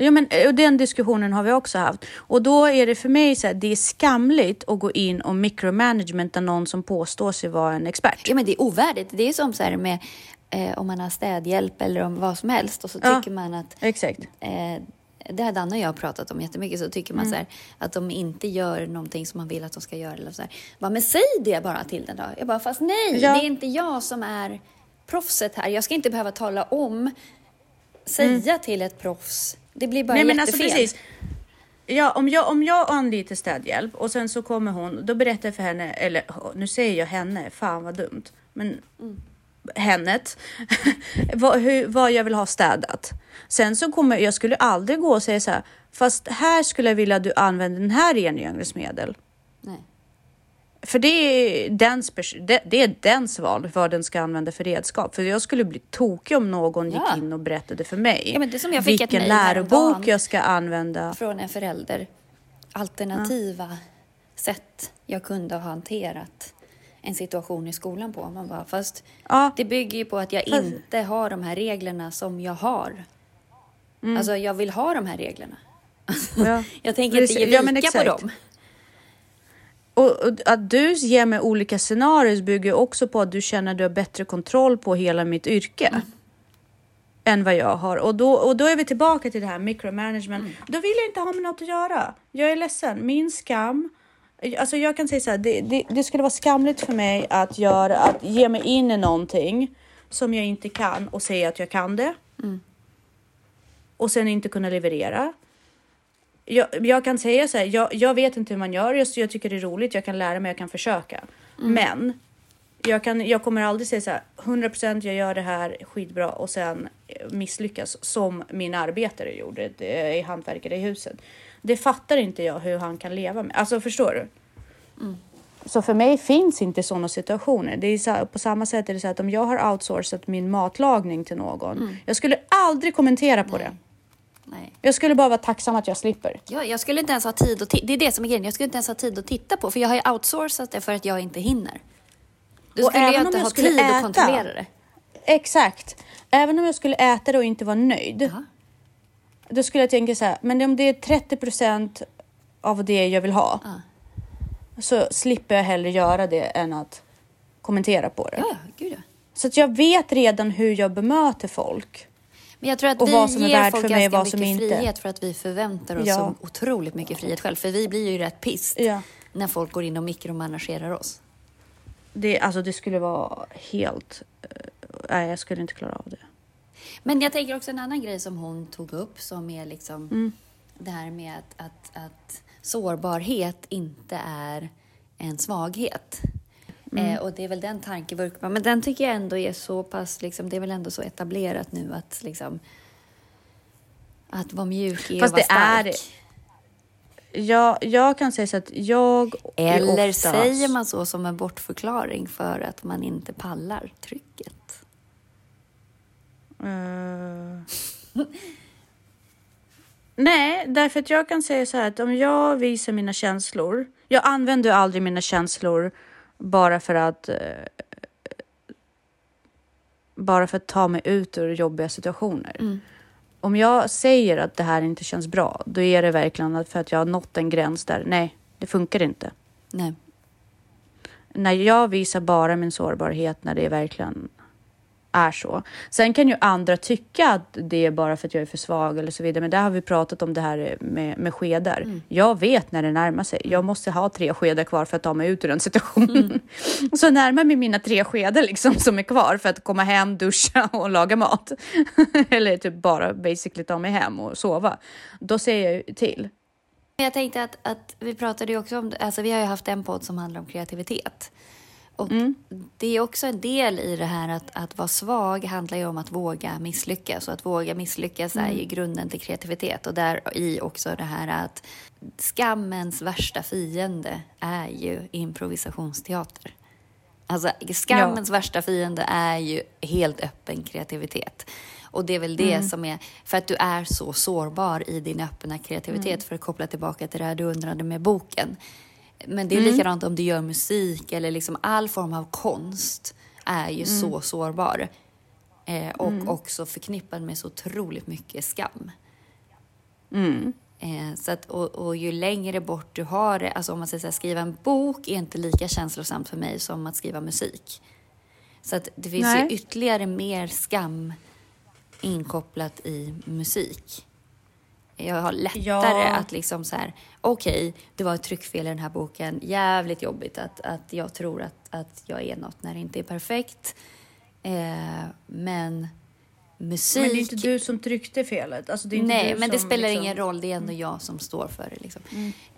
Ja, men, och den diskussionen har vi också haft. Och då är det för mig så här, det är skamligt att gå in och micromanagement någon som påstår sig vara en expert. Ja, men det är ovärdigt. Det är som så här med eh, om man har städhjälp eller om vad som helst och så Ja. tycker man att Exakt. eh, det har Danne och jag har pratat om jättemycket, så tycker man Mm. så här, att de inte gör någonting som man vill att de ska göra. Eller så här. Bara, men säg det bara till den då. Jag bara, fast nej, Ja. det är inte jag som är proffset här. Jag ska inte behöva tala om, säga till ett proffs. Det blir bara Mm. Nej, men jättefel. alltså precis. Ja, om jag, om jag anlitar städhjälp och sen så kommer hon, då berättar jag för henne, eller nu säger jag henne, fan vad dumt, men hennet, vad, hur, vad jag vill ha städat. Sen så kommer, jag skulle aldrig gå och säga så här, fast här skulle jag vilja att du använder den här rengöringsmedel. Nej. För det är, dens, det, det är dens val vad den ska använda för redskap. För jag skulle bli tokig om någon Ja. gick in och berättade för mig Ja, vilken lärobok jag ska använda. från en förälder alternativa sätt jag kunde ha hanterat en situation i skolan på. Man bara, fast Ja. det bygger ju på att jag Fast- inte har de här reglerna som jag har. Mm. Alltså, jag vill ha de här reglerna. Ja. Jag tänker inte ge. Ja, vika på dem. Och, och att du ger mig olika scenarier bygger också på att du känner att du har bättre kontroll på hela mitt yrke. Mm. Än vad jag har. Och då, och då är vi tillbaka till det här micromanagement. Mm. Då vill jag inte ha med något att göra. Jag är ledsen. Min skam. Alltså jag kan säga så här, det, det, det skulle vara skamligt för mig att, göra, att ge mig in i någonting som jag inte kan och säga att jag kan det. Mm. Och sen inte kunna leverera. Jag, jag kan säga så här, jag, jag vet inte hur man gör, jag, jag tycker det är roligt, jag kan lära mig, jag kan försöka. Men jag, kan, jag kommer aldrig säga så här, 100% jag gör det här skitbra och sen misslyckas som min arbetare gjorde i hantverkare i huset. Det fattar inte jag hur han kan leva med. Alltså förstår du? Så för mig finns inte sådana situationer. Det är så på samma sätt är det så att om jag har outsourcat min matlagning till någon. Jag skulle aldrig kommentera på det. Nej. Jag skulle bara vara tacksam att jag slipper. Ja, jag skulle inte ens ha tid att. Det är det som är grejen. Jag skulle inte ens ha tid att titta på. För jag har ju outsourcat det för att jag inte hinner. Då skulle jag inte jag ha tid äta- att kontrollera det. Exakt. Även om jag skulle äta det och inte vara nöjd. Ja. Då skulle jag tänka så här, men om det är 30 procent av det jag vill ha. Ja. Så slipper jag hellre göra det än att kommentera på det. Ja, ja, gud ja. Så att jag vet redan hur jag bemöter folk. Men jag tror att Och vi vad som är ger värt folk för mig, ganska vad som inte. frihet för att vi förväntar oss Ja. så otroligt mycket frihet själv. För vi blir ju rätt pist Ja. när folk går in och mikromanagerar oss. Det, alltså det skulle vara helt... eh, nej, jag skulle inte klara av det. Men jag tänker också en annan grej som hon tog upp som är liksom Mm. det här med att, att, att sårbarhet inte är en svaghet. Mm. Eh, och det är väl den tankevurpan, men den tycker jag ändå är så pass, liksom, det är väl ändå så etablerat nu att liksom att vara mjuk är Fast att vara det är- stark. Jag, kan säga så att jag Eller oftast... säger man så som en bortförklaring för att man inte pallar trycket? Eh, Nej, därför att jag kan säga så här att om jag visar mina känslor. Jag använder aldrig mina känslor bara för att. eh, bara för att ta mig ut ur jobbiga situationer. Mm. Om jag säger att det här inte känns bra, då är det verkligen för att jag har nått en gräns där. Nej, det funkar inte. Nej. när jag visar bara min sårbarhet när det verkligen är så. Sen kan ju andra tycka att det är bara för att jag är för svag eller så vidare. Men där har vi pratat om det här med, med skedar. Jag vet när det närmar sig. Jag måste ha tre skedar kvar för att ta mig ut ur den situationen. Så närmar mig mina tre skedar liksom som är kvar för att komma hem, duscha och laga mat. eller typ bara basically ta mig hem och sova. Då säger jag ju till. Jag tänkte att, att vi pratade ju också om, alltså vi har ju haft en podd som handlar om kreativitet. Och det är också en del i det här att, att vara svag handlar ju om att våga misslyckas. Och att våga misslyckas är ju grunden till kreativitet. Och där i också det här att skammens värsta fiende är ju improvisationsteater. Alltså skammens värsta fiende är ju helt öppen kreativitet. Och det är väl det som är, för att du är så sårbar i din öppna kreativitet, för att koppla tillbaka till det här du undrade med boken. Men det är likadant om du gör musik eller liksom all form av konst är ju så sårbar. Eh, och också förknippad med så otroligt mycket skam. Eh, så att, och, och ju längre bort du har det, alltså om man säger så här, skriva en bok är inte lika känslosamt för mig som att skriva musik. Så att det finns Nej. ju ytterligare mer skam inkopplat i musik. Jag har lättare Ja. att liksom så här, okej, det var ett tryckfel i den här boken, jävligt jobbigt att, att jag tror att, att jag är något när det inte är perfekt. Eh, men musik... Men det är inte du som tryckte felet. Alltså, det är inte Nej, men det spelar liksom- ingen roll. Det är ändå jag som står för det. Liksom.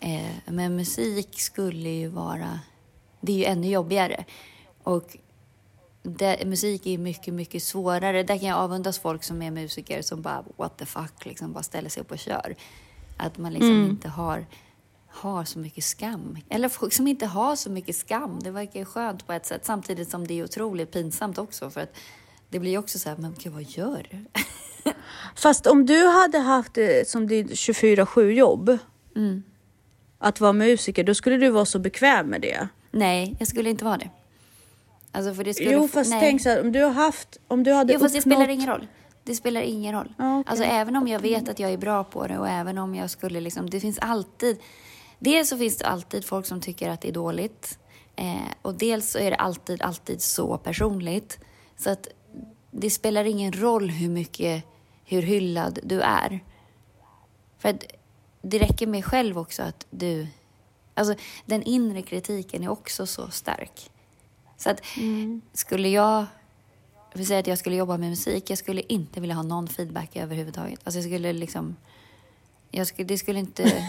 Eh, men musik skulle ju vara... Det är ju ännu jobbigare. Och det, musik är mycket, mycket svårare. Där kan jag avundas folk som är musiker som bara what the fuck, liksom bara ställer sig upp och kör. Att man liksom inte har, har så mycket skam. Eller folk som inte har så mycket skam. Det verkar ju skönt på ett sätt. Samtidigt som det är otroligt pinsamt också. För att det blir ju också så här, men gud vad gör du? Fast om du hade haft det som ditt 24-7 jobb, Mm. att vara musiker, då skulle du vara så bekväm med det. Nej, jag skulle inte vara det. Alltså för det skulle Jo, fast nej. tänk så här, om du har haft, om du hade Jo, fast det uppnått... spelar ingen roll. Det spelar ingen roll. Ja, okej. Alltså även om jag vet att jag är bra på det och även om jag skulle liksom, det finns alltid, dels så finns det alltid folk som tycker att det är dåligt eh, och dels så är det alltid, alltid så personligt. Så att det spelar ingen roll hur mycket, hur hyllad du är. För att det räcker med själv också att du, alltså den inre kritiken är också så stark. Så att skulle jag, vill säga att jag skulle jobba med musik, jag skulle inte vilja ha någon feedback överhuvudtaget. Alltså jag skulle liksom, jag skulle, det skulle inte...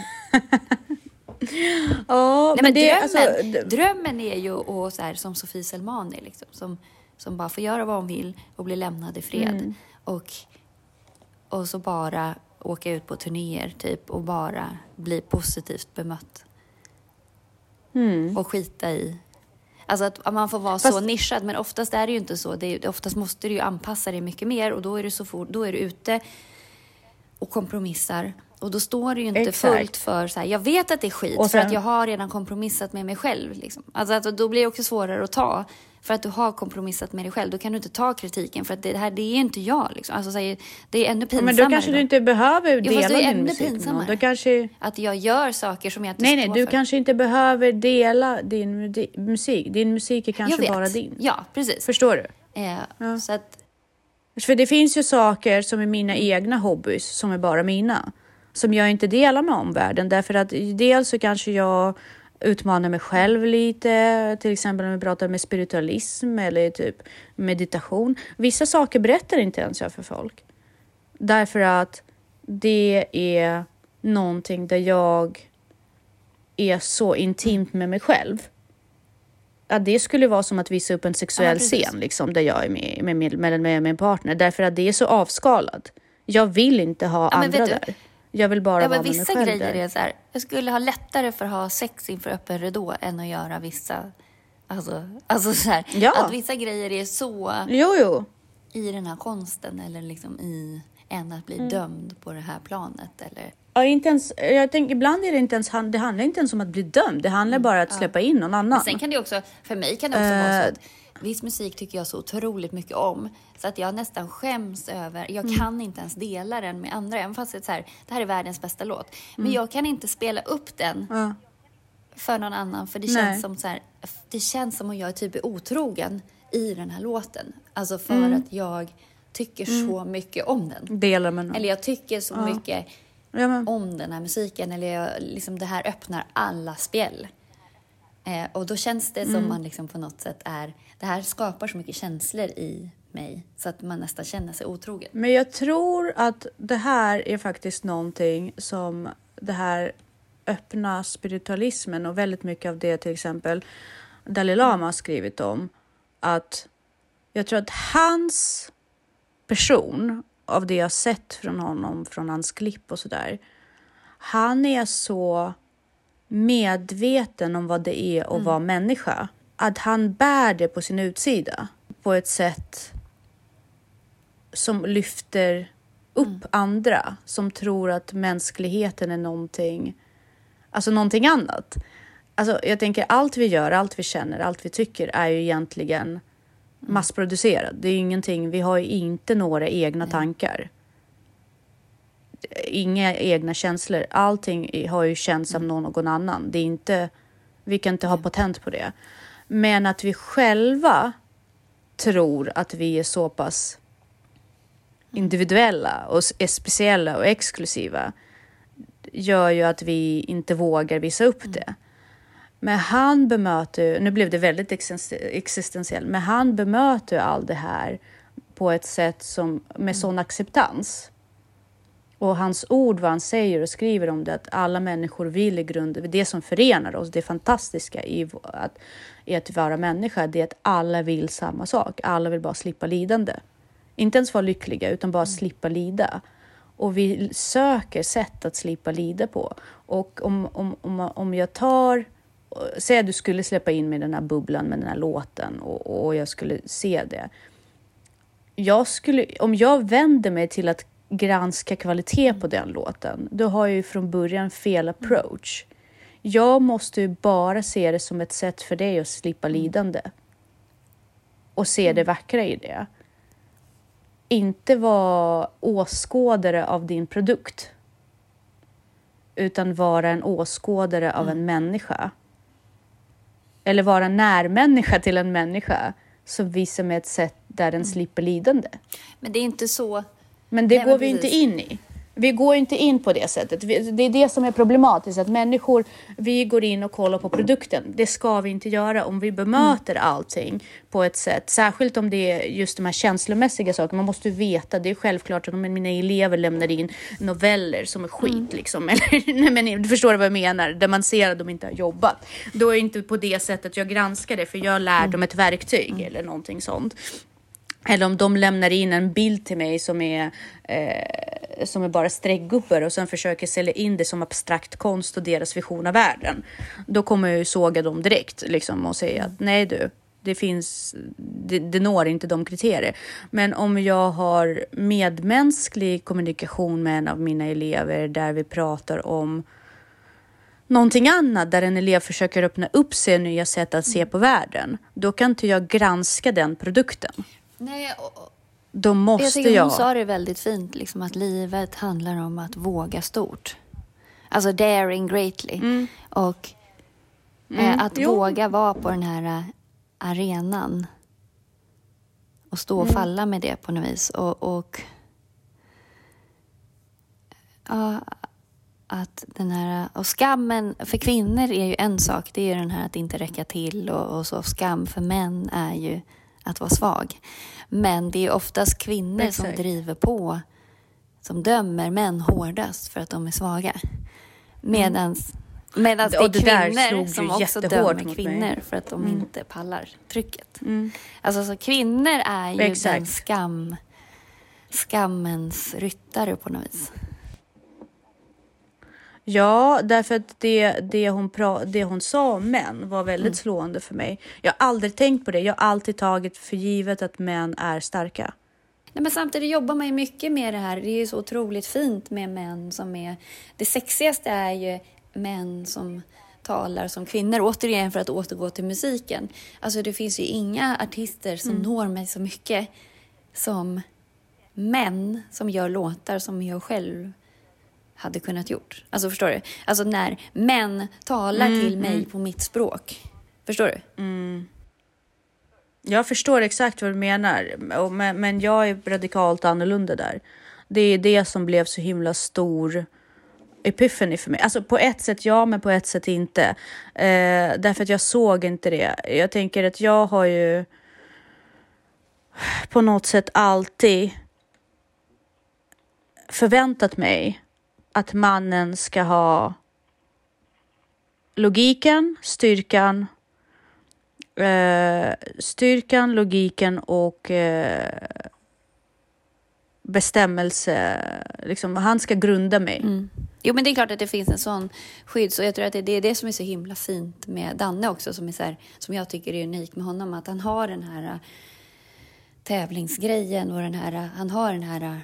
Ja, Nej, men det, drömmen, alltså, drömmen är ju att, så här, som Sofie Selmani, liksom, som, som bara får göra vad hon vill och bli lämnad i fred. Mm. Och, och så bara åka ut på turnéer typ och bara bli positivt bemött. Mm. Och skita i... Alltså att man får vara Fast- så nischad, men oftast är det ju inte så. Det är, oftast måste du ju anpassa dig mycket mer och då är du, så fort, då är du ute och kompromissar. Och då står du ju inte Exakt. fullt för så här, jag vet att det är skit Och för sen- att jag har redan kompromissat med mig själv. Liksom. Alltså att då blir det också svårare att ta. För att du har kompromissat med dig själv. Då kan du inte ta kritiken för att det här, det är inte jag. Liksom. Alltså, så här, det är ännu ja, pinsammare. men då kanske du inte behöver Jo, dela det är din musik med någon. pinsammare. Då kanske... Att jag gör saker som jag inte Nej, nej, du för. kanske inte behöver dela din musik. Din musik är kanske bara din. Ja, precis. Förstår du? Eh, Så att, För det finns ju saker som är mina egna hobbys som är bara mina. Som jag inte delar med omvärlden därför att dels så kanske jag utmana mig själv lite, till exempel om vi pratar med spiritualism eller typ meditation. Vissa saker berättar inte ens jag för folk. Därför att det är någonting där jag är så intimt med mig själv. Att det skulle vara som att visa upp en sexuell Ja, scen liksom, där jag är med, med, med, med, med min partner. Därför att det är så avskalat. Jag vill inte ha Ja, andra där. Jag vill bara Ja, vara men med mig vissa själv grejer där. är så här, jag skulle ha lättare för att ha sex inför öppen ridå än att göra vissa, alltså, alltså så här, Ja. att vissa grejer är så Jo, jo. i den här konsten eller liksom i, än att Mm. bli dömd på det här planet eller Ja, inte ens, jag tänker, ibland är det inte ens, det handlar inte ens om att bli dömd. Det handlar bara om att släppa in någon annan. Mm, Sen kan det också, för mig kan det också vara Eh. så att viss musik tycker jag så otroligt mycket om så att jag nästan skäms över, jag kan inte ens dela den med andra även fast det, är så här, det här är världens bästa låt. Men jag kan inte spela upp den Ja. för någon annan för det Nej. känns som så här, det känns som om jag typ är otrogen i den här låten. Alltså för att jag tycker så mycket om den. Delar med någon. Eller jag tycker så mycket ja, om den här musiken eller jag, liksom det här öppnar alla spjäll. Eh, och då känns det som man liksom på något sätt är, det här skapar så mycket känslor i mig så att man nästan känner sig otrogen. men jag tror att det här är faktiskt någonting som det här öppna spiritualismen och väldigt mycket av det till exempel Dalai Lama har skrivit om. Att jag tror att hans person, av det jag sett från honom, från hans klipp och sådär. Han är så medveten om vad det är att vara människa. Att han bär det på sin utsida på ett sätt som lyfter upp andra som tror att mänskligheten är någonting, alltså någonting annat. Alltså jag tänker allt vi gör, allt vi känner, allt vi tycker är ju egentligen massproducerat. Det är ingenting, vi har ju inte några egna tankar. Inga egna känslor. Allting har ju känts av någon annan. Det är inte, vi kan inte ha patent på det. Men att vi själva tror att vi är så pass individuella och är speciella och exklusiva gör ju att vi inte vågar visa upp det. Men han bemöter nu blev det väldigt existen- existentiellt, men han bemöter all det här på ett sätt som med sån acceptans. Och hans ord, vad han säger och skriver om det, att alla människor vill i grund, det som förenar oss, det fantastiska i att, i att vara människa, det är att alla vill samma sak. Alla vill bara slippa lidande. Inte ens vara lyckliga, utan bara slippa lida. Och vi söker sätt att slippa lida på. Och om, om, om, om jag tar, säg att du skulle släppa in mig i den här bubblan med den här låten och, och jag skulle se det. Jag skulle, om jag vänder mig till att granska kvalitet på den låten, då har ju från början fel approach. Jag måste ju bara se det som ett sätt för dig att slippa lidande. Och se det vackra i det. Inte vara åskådare av din produkt. Utan vara en åskådare av en människa. Eller vara närmänniska till en människa som visar mig ett sätt där den slipper lidande. Men det är inte så... Men det Nej, går men vi inte in i. Vi går inte in på det sättet. Det är det som är problematiskt, att människor, vi går in och kollar på produkten. Det ska vi inte göra om vi bemöter allting på ett sätt, särskilt om det är just de här känslomässiga sakerna. Man måste veta, det är självklart att om mina elever lämnar in noveller som är skit, liksom, eller, men du förstår vad jag menar, där man ser att de inte har jobbat. Då är det inte på det sättet jag granskar det, för jag lär dem ett verktyg eller någonting sånt. Eller om de lämnar in en bild till mig som är, eh, som är bara streckgubbar och sen försöker sälja in det som abstrakt konst och deras vision av världen. Då kommer jag ju såga dem direkt liksom, och säga att nej du, det finns, det, det når inte de kriterier. Men om jag har medmänsklig kommunikation med en av mina elever där vi pratar om någonting annat där en elev försöker öppna upp sig nya sätt att se på världen, då kan inte jag granska den produkten. Nej, och, Då jag måste jag... hon sa det väldigt fint, liksom att livet handlar om att våga stort. Alltså daring greatly. Och eh, att jo. våga vara på den här eh, arenan och stå och falla med det på något vis. Och, och ja, att den här, och skammen för kvinnor är ju en sak, det är ju den här att inte räcka till och, och så. Skam för män är ju att vara svag. Men det är oftast kvinnor Exakt. som driver på, som dömer män hårdast för att de är svaga. Medans det Och det är kvinnor som också dömer kvinnor för att de Mm. inte pallar trycket. Mm. Alltså så kvinnor är ju Exakt. den skam, skammens ryttare på något vis. Ja, därför att det, det, hon pra, det hon sa om män var väldigt Mm. slående för mig. Jag har aldrig tänkt på det. Jag har alltid tagit för givet att män är starka. Nej, men samtidigt jobbar man ju mycket med det här. Det är ju så otroligt fint med män som är... Det sexigaste är ju män som talar som kvinnor. Återigen för att återgå till musiken. Alltså det finns ju inga artister som når mig så mycket som män som gör låtar som jag själv hade kunnat gjort. Alltså förstår du? Alltså när män talar till mig på mitt språk. Förstår du? Jag förstår exakt vad du menar, men jag är radikalt annorlunda där. Det är det som blev så himla stor epiphany för mig. Alltså på ett sätt ja, men på ett sätt inte. Eh, därför att jag såg inte det. Jag tänker att jag har ju på något sätt alltid förväntat mig att mannen ska ha logiken, styrkan, eh, styrkan, logiken och eh, bestämmelse. Liksom, han ska grunda mig. Mm. Jo, men det är klart att det finns en sån skydd. Så jag tror att det det är det som är så himla fint med Danne också, som, är så här, som jag tycker är unik med honom. Att han har den här äh, tävlingsgrejen och den här, äh, han har den här äh,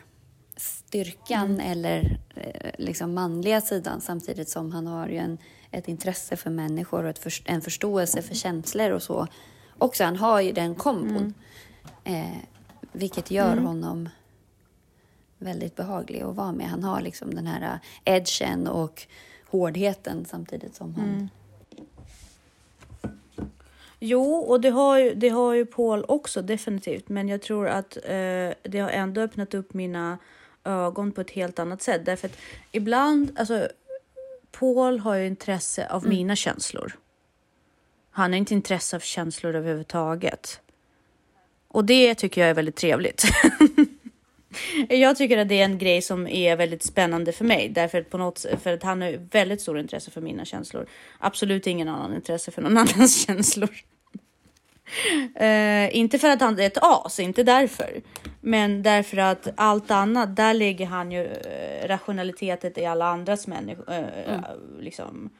styrkan eller eh, liksom manliga sidan samtidigt som han har ju en, ett intresse för människor och för, en förståelse för känslor och så. Också han har ju den kombon. Eh, vilket gör honom väldigt behaglig att vara med. Han har liksom den här äh, edgen och hårdheten samtidigt som han... Jo, och det har, ju, det har ju Paul också definitivt. Men jag tror att eh, det har ändå öppnat upp mina ögon på ett helt annat sätt. Därför att ibland, alltså Paul har ju intresse av mina känslor. Han har inte intresse av känslor överhuvudtaget. Och det tycker jag är väldigt trevligt. jag tycker att det är en grej som är väldigt spännande för mig. Därför att, på något, för att han har väldigt stor intresse för mina känslor. Absolut ingen annan intresse för någon annans känslor. Eh, inte för att han är ett as, inte därför. Men därför att allt annat, där lägger han ju eh, rationaliteten i alla andras människor. Eh, liksom.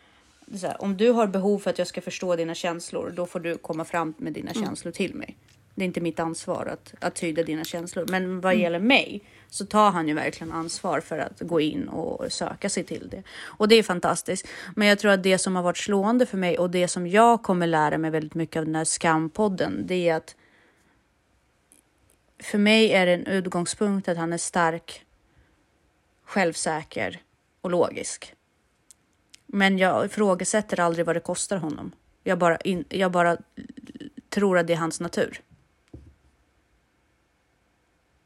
Det är så här, om du har behov för att jag ska förstå dina känslor, då får du komma fram med dina känslor till mig. Det är inte mitt ansvar att, att tyda dina känslor. Men vad gäller mig så tar han ju verkligen ansvar för att gå in och söka sig till det. Och det är fantastiskt. Men jag tror att det som har varit slående för mig och det som jag kommer lära mig väldigt mycket av den här skampodden, det är att för mig är det en utgångspunkt att han är stark, självsäker och logisk. Men jag ifrågasätter aldrig vad det kostar honom. Jag bara, in, jag bara tror att det är hans natur.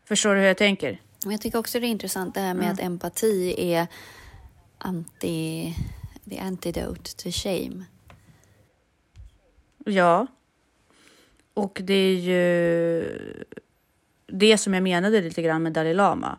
Förstår du hur jag tänker? Men jag tycker också det är intressant det här med att empati är anti... The antidote to shame. Ja. Och det är ju det som jag menade lite grann med Dalai Lama.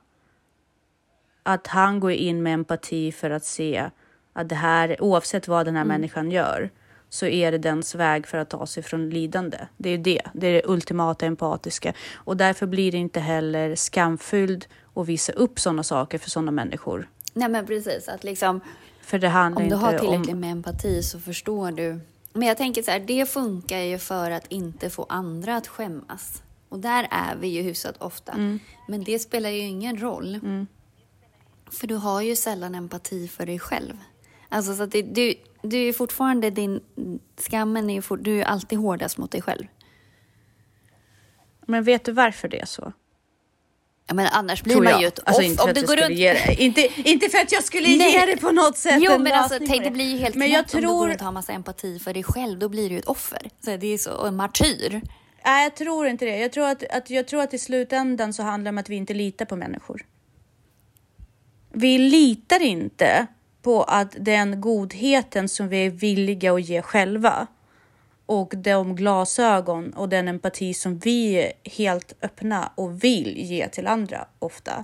Att han går in med empati för att se att det här, oavsett vad den här människan gör, så är det dens väg för att ta sig från lidande. Det är det, det är det ultimata empatiska. Och därför blir det inte heller skamfylld att visa upp sådana saker för sådana människor. Nej men precis, att liksom För det handlar om du har tillräckligt om... med empati så förstår du. Men jag tänker så här, det funkar ju för att inte få andra att skämmas. Och där är vi ju hyfsat ofta. Mm. Men det spelar ju ingen roll. För du har ju sällan empati för dig själv. Alltså så att det, du, du är fortfarande din... Skammen är ju fort, du är alltid hårdast mot dig själv. Men vet du varför det är så? Ja, men annars blir Tror man ju ett alltså, off. inte för Om du går runt... det. Inte, inte för att jag skulle Nej. ge det på något sätt. Jo, en men alltså, tänk, det blir ju helt Men jag knäppt om du går tror, runt och har massa empati för dig själv. Då blir du ju ett offer. Så det är så, och en martyr. nej, jag tror inte det. Jag tror att, att, jag tror att i slutändan så handlar det om att vi inte litar på människor. Vi litar inte på att den godheten som vi är villiga att ge själva och de glasögon och den empati som vi är helt öppna och vill ge till andra ofta.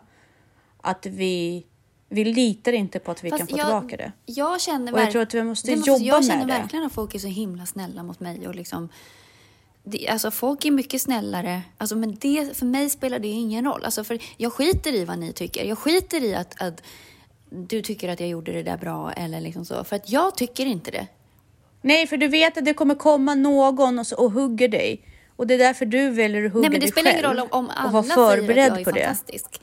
Att vi, vi litar inte på att vi Fast kan få jag, tillbaka det. Jag känner Och jag tror att vi måste jobba Jag med känner verkligen att folk är så himla snälla mot mig och liksom det, alltså folk är mycket snällare, alltså, men det, för mig spelar det ingen roll. Alltså, för jag skiter i vad ni tycker. Jag skiter i att, att du tycker att jag gjorde det där bra eller liksom så. För att jag tycker inte det. Nej, för du vet att det kommer komma någon och, så, och hugger dig. Och det är därför du väljer att hugga Nej, men det dig spelar själv. ingen roll om, om alla säger att jag är på det. fantastisk.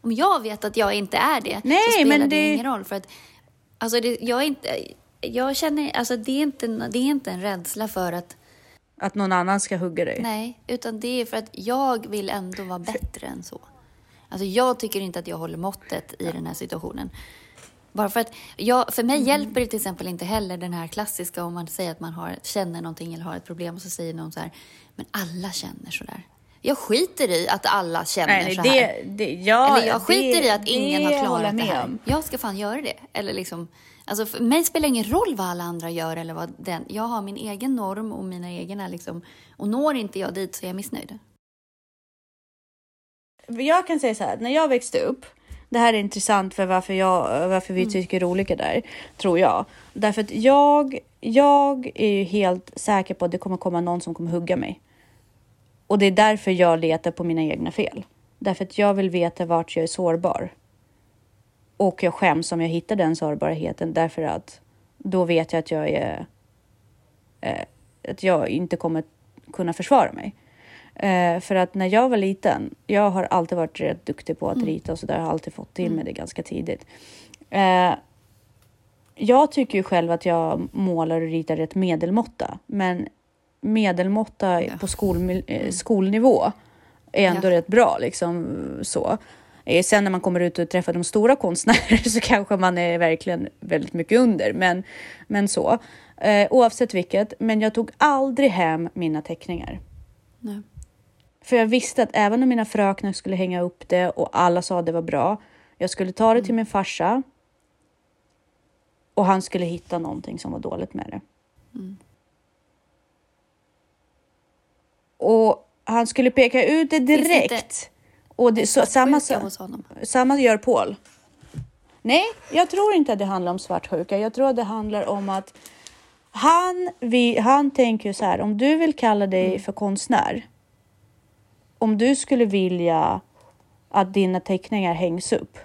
Om jag vet att jag inte är det Nej, så spelar men det... det- ingen roll. För att, alltså det, jag, är inte, jag känner, alltså det är, inte, det är inte en rädsla för att Att någon annan ska hugga dig. Nej, utan det är för att jag vill ändå vara bättre än så. Alltså jag tycker inte att jag håller måttet i den här situationen. Bara för att jag, för mig Mm. hjälper det till exempel inte heller den här klassiska om man säger att man har, känner någonting eller har ett problem och så säger någon så här, men alla känner så där. Jag skiter i att alla känner Nej, så nej, här. det, det, ja, Eller jag skiter det, i att ingen det har klarat det här. om. Jag ska fan göra det. Eller liksom, alltså för mig spelar ingen roll vad alla andra gör eller vad den. Jag har min egen norm och mina egna liksom. Och når inte jag dit så är jag missnöjd. Jag kan säga så här, när jag växte upp, det här är intressant för varför, jag, varför vi tycker olika där, tror jag. Därför att jag, jag är ju helt säker på att det kommer komma någon som kommer hugga mig. Och det är därför jag letar på mina egna fel. Därför att jag vill veta vart jag är sårbar. Och jag skäms om jag hittar den sårbarheten därför att då vet jag att jag är eh, att jag inte kommer kunna försvara mig. Eh, för att när jag var liten, jag har alltid varit rätt duktig på att rita och så där, har alltid fått till mig det ganska tidigt. Eh, jag tycker ju själv att jag målar och ritar rätt medelmåtta, men medelmåtta Ja. på skol, eh, skolnivå är ändå Ja. rätt bra liksom så. Eh, Sen när man kommer ut och träffar de stora konstnärer så kanske man är verkligen väldigt mycket under, men, men så. Eh, oavsett vilket, men jag tog aldrig hem mina teckningar. Nej. För jag visste att även om mina fröknar skulle hänga upp det och alla sa att det var bra, jag skulle ta det till min farsa och han skulle hitta någonting som var dåligt med det. Och han skulle peka ut det direkt. Och det, så, samma, samma gör Paul. Nej, jag tror inte att det handlar om svartsjuka. Jag tror att det handlar om att han, vi, han tänker så här, om du vill kalla dig Mm. för konstnär. Om du skulle vilja att dina teckningar hängs upp,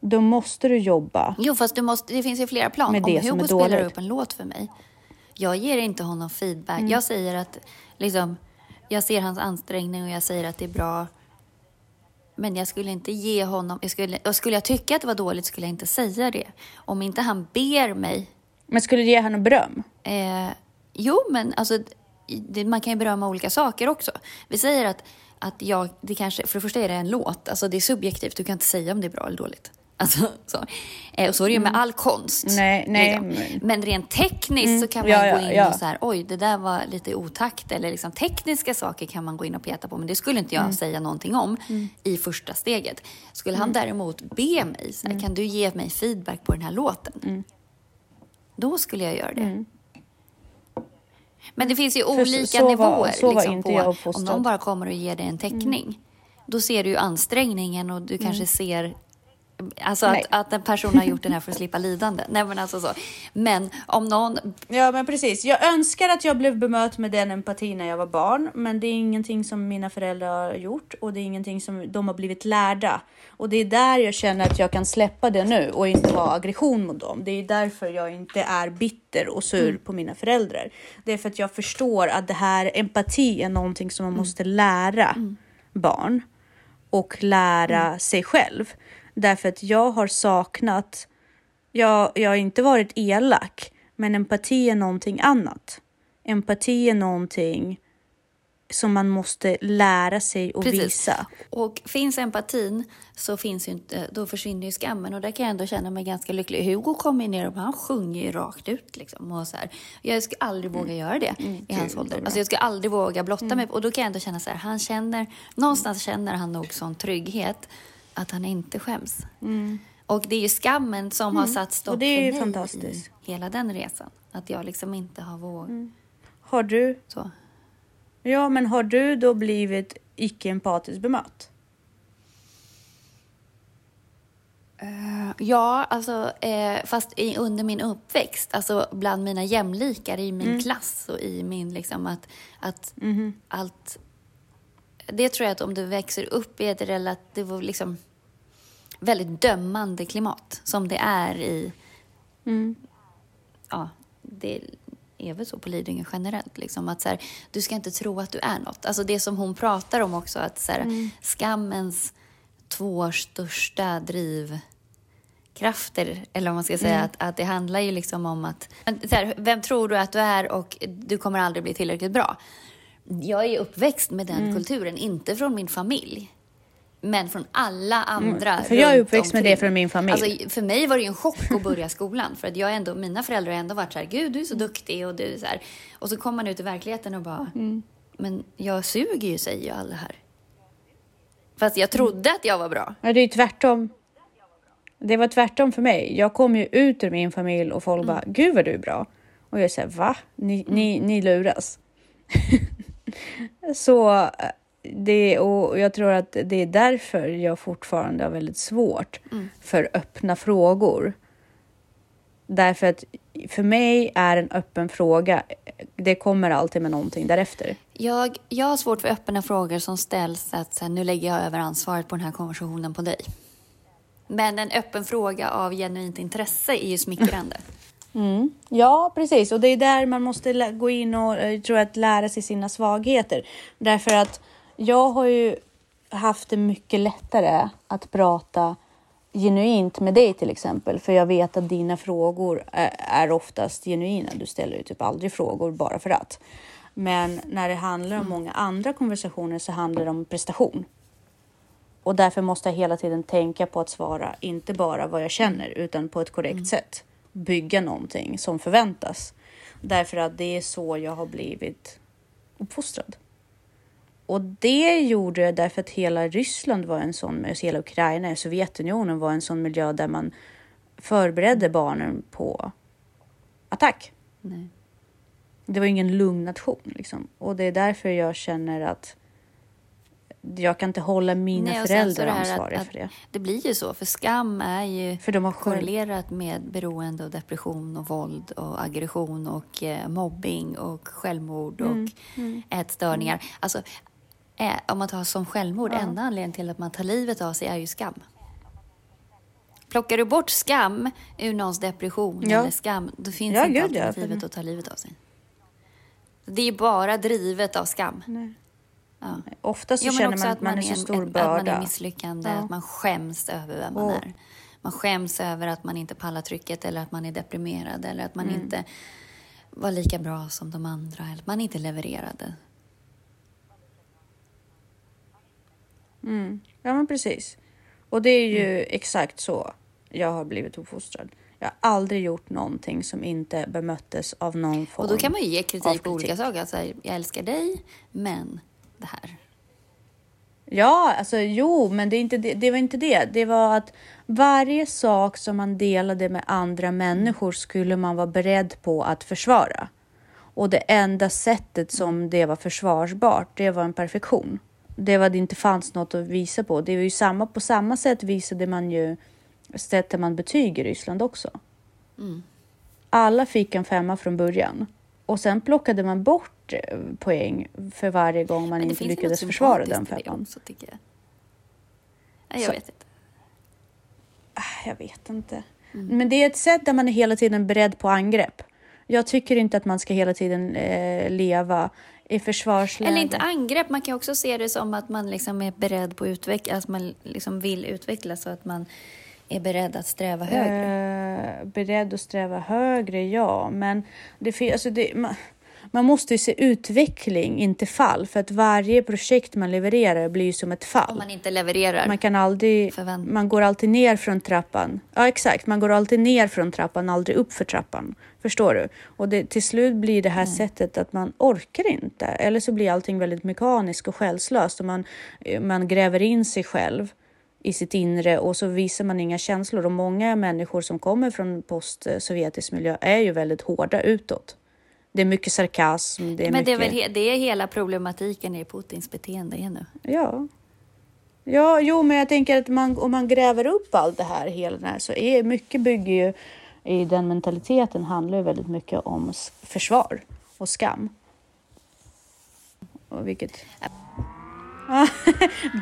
då måste du jobba. Jo, fast du måste, det finns ju flera plan. Med Om Hugo spelar upp en låt för mig, jag ger inte honom feedback. Mm. Jag säger att, liksom, jag ser hans ansträngning och jag säger att det är bra. Men jag skulle inte ge honom, jag skulle, och skulle jag tycka att det var dåligt skulle jag inte säga det. Om inte han ber mig Men skulle du ge honom beröm? Eh, jo, men alltså, det, man kan ju berömma olika saker också. Vi säger att, att jag, det kanske, för det första är det en låt, alltså det är subjektivt, du kan inte säga om det är bra eller dåligt. Alltså, så. Eh, och så är det ju med all konst. Mm. Nej, nej, liksom. men- rent tekniskt så kan man ja, ja, gå in ja. och så här, oj, det där var lite otakt. Eller liksom tekniska saker kan man gå in och peta på, men det skulle inte jag Mm. säga någonting om i första steget. Skulle han däremot be mig, så Mm. här, kan du ge mig feedback på den här låten? Då skulle jag göra det. Men det finns ju Mm. Olika var- nivåer. liksom, på, om någon bara kommer och ger dig en teckning, då ser du ju ansträngningen och du kanske ser Alltså att, att en person har gjort den här för att slippa lidande. Nej men alltså så. Men om någon... Ja, men precis. Jag önskar att jag blev bemött med den empatin när jag var barn, men det är ingenting som mina föräldrar har gjort och det är ingenting som de har blivit lärda. Och det är där jag känner att jag kan släppa det nu och inte ha aggression mot dem. Det är därför jag inte är bitter och sur på mina föräldrar. Det är för att jag förstår att det här empati är någonting som man måste lära barn och lära sig själv. Därför att jag har saknat jag, jag har inte varit elak, men empati är någonting annat. Empati är någonting som man måste lära sig och Precis. visa. Och finns empatin så finns inte, då försvinner ju skammen. Och där kan jag ändå känna mig ganska lycklig. Hugo kommer ner och han sjunger ju rakt ut. Liksom, och så här. Jag skulle aldrig våga göra det i hans ålder. Alltså, jag skulle aldrig våga blotta mig. Och då kan jag ändå känna så här, han känner, någonstans känner han nog sån trygghet att han inte skäms. Och det är ju skammen som har satt stopp Mm. För mig i hela den resan. Att jag liksom inte har vågat. Mm. Har du, Så. ja men har du då blivit icke-empatiskt bemött? Ja, alltså, eh, fast i, under min uppväxt, alltså bland mina jämlikar i min klass och i min liksom att, att allt... Det tror jag att om du växer upp i ett relativt, liksom, väldigt dömande klimat som det är i... Ja, det är väl så på Lidingö generellt. Liksom, att så här, du ska inte tro att du är något. Alltså det som hon pratar om också, att så här, skammens två största drivkrafter, eller om man ska säga, att, att det handlar ju liksom om att... Så här, vem tror du att du är och du kommer aldrig bli tillräckligt bra? Jag är uppväxt med den kulturen, inte från min familj. Men från alla andra Mm, för jag är uppväxt med det omkring. från min familj. Alltså, för mig var det ju en chock att börja skolan. För att jag ändå, mina föräldrar har ändå varit så här, gud du är så duktig och du så här. Och så kommer man ut i verkligheten och bara, Mm. men jag suger ju säger ju alla här. Fast jag trodde att jag var bra. Ja, det är ju tvärtom. Det var tvärtom för mig. Jag kom ju ut ur min familj och folk bara, gud vad du är bra. Och jag säger, va? Ni, ni, ni luras. Så eh, det, och jag tror att det är därför jag fortfarande har väldigt svårt för öppna frågor. Därför att för mig är en öppen fråga, det kommer alltid med någonting därefter. Jag, jag har svårt för öppna frågor som ställs att så här, nu lägger jag över ansvaret på den här konversationen på dig. Men en öppen fråga av genuint intresse är ju smickrande. Mm. Ja, precis. Och det är där man måste gå in och eh, tror att lära sig sina svagheter. Därför att jag har ju haft det mycket lättare att prata genuint med dig till exempel. För jag vet att dina frågor är, är oftast genuina. Du ställer ju typ aldrig frågor bara för att. Men när det handlar om många andra konversationer så handlar det om prestation. Och därför måste jag hela tiden tänka på att svara, inte bara vad jag känner, utan på ett korrekt sätt. Bygga någonting som förväntas. Därför att det är så jag har blivit uppfostrad. Och det gjorde jag därför att hela Ryssland var en sån, alltså hela Ukraina, Sovjetunionen var en sån miljö där man förberedde barnen på attack. Nej. Det var ingen lugn nation liksom. Och det är därför jag känner att jag kan inte hålla mina Nej, föräldrar ansvariga att, för det. Det blir ju så, för skam är ju För de har korrelerat med beroende och depression och våld och aggression och eh, mobbing och självmord och ätstörningar. Alltså, eh, om man tar som självmord, enda anledningen till att man tar livet av sig är ju skam. Plockar du bort skam ur någons depression Ja. eller skam, då finns Ja, inte gud, ja. alternativet att ta livet av sig. Det är ju bara drivet av skam. Nej. Ja. Ofta så men känner man att man är så en- stor en, Att man är börda. misslyckande, Ja. att man skäms över vem man Och- är. Man skäms över att man inte pallar trycket eller att man är deprimerad eller att man Mm. inte var lika bra som de andra eller att man inte levererade. Mm. Ja, men precis. Och det är ju Mm. exakt så jag har blivit uppfostrad. Jag har aldrig gjort någonting som inte bemöttes av någon form Och då kan man ju ge kritik på olika saker. Alltså, jag älskar dig, men det här. Ja, alltså jo, men det, är inte det, det var inte det. Det var att varje sak som man delade med andra människor skulle man vara beredd på att försvara. Och det enda sättet som det var försvarsbart, det var en perfektion. Det var det inte fanns något att visa på. Det var ju samma, på samma sätt visade man ju, sätter man betyg i Ryssland också. Alla fick en femma från början. Och sen plockade man bort poäng för varje gång man det inte lyckades försvara den det femman. också, tycker jag. Nej, jag Så- vet inte. Ah, Jag vet inte. Mm. Men det är ett sätt där man är hela tiden beredd på angrepp. Jag tycker inte att man ska hela tiden eh, leva i försvarsläge. Eller inte angrepp, man kan också se det som att man liksom är beredd på utveckla, att man liksom vill utvecklas så att man är beredd att sträva högre. Eh, beredd att sträva högre, ja. Men det, alltså det, man, man måste ju se utveckling, inte fall. För att varje projekt man levererar blir ju som ett fall. Om man inte levererar. Man kan aldrig, Förvänt- man går alltid ner från trappan. Ja, exakt. Man går alltid ner från trappan, aldrig upp för trappan. Förstår du? Och det, till slut blir det här sättet att man orkar inte. Eller så blir allting väldigt mekaniskt och själslöst och man, man gräver in sig själv i sitt inre och så visar man inga känslor. Och många människor som kommer från post-sovjetisk miljö är ju väldigt hårda utåt. Det är mycket sarkasm. Det är Men mycket... det är väl det är hela problematiken i Putins beteende nu. Ja. Ja, jo, men jag tänker att man, om man gräver upp allt det här, hela den här, så är mycket bygger ju i den mentaliteten handlar ju väldigt mycket om försvar och skam. Och vilket... Ja.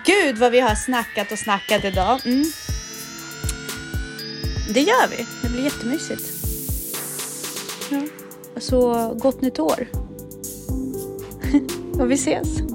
Gud vad vi har snackat och snackat idag. Mm. Det gör vi. Det blir jättemysigt. Så gott nytt år. och vi ses.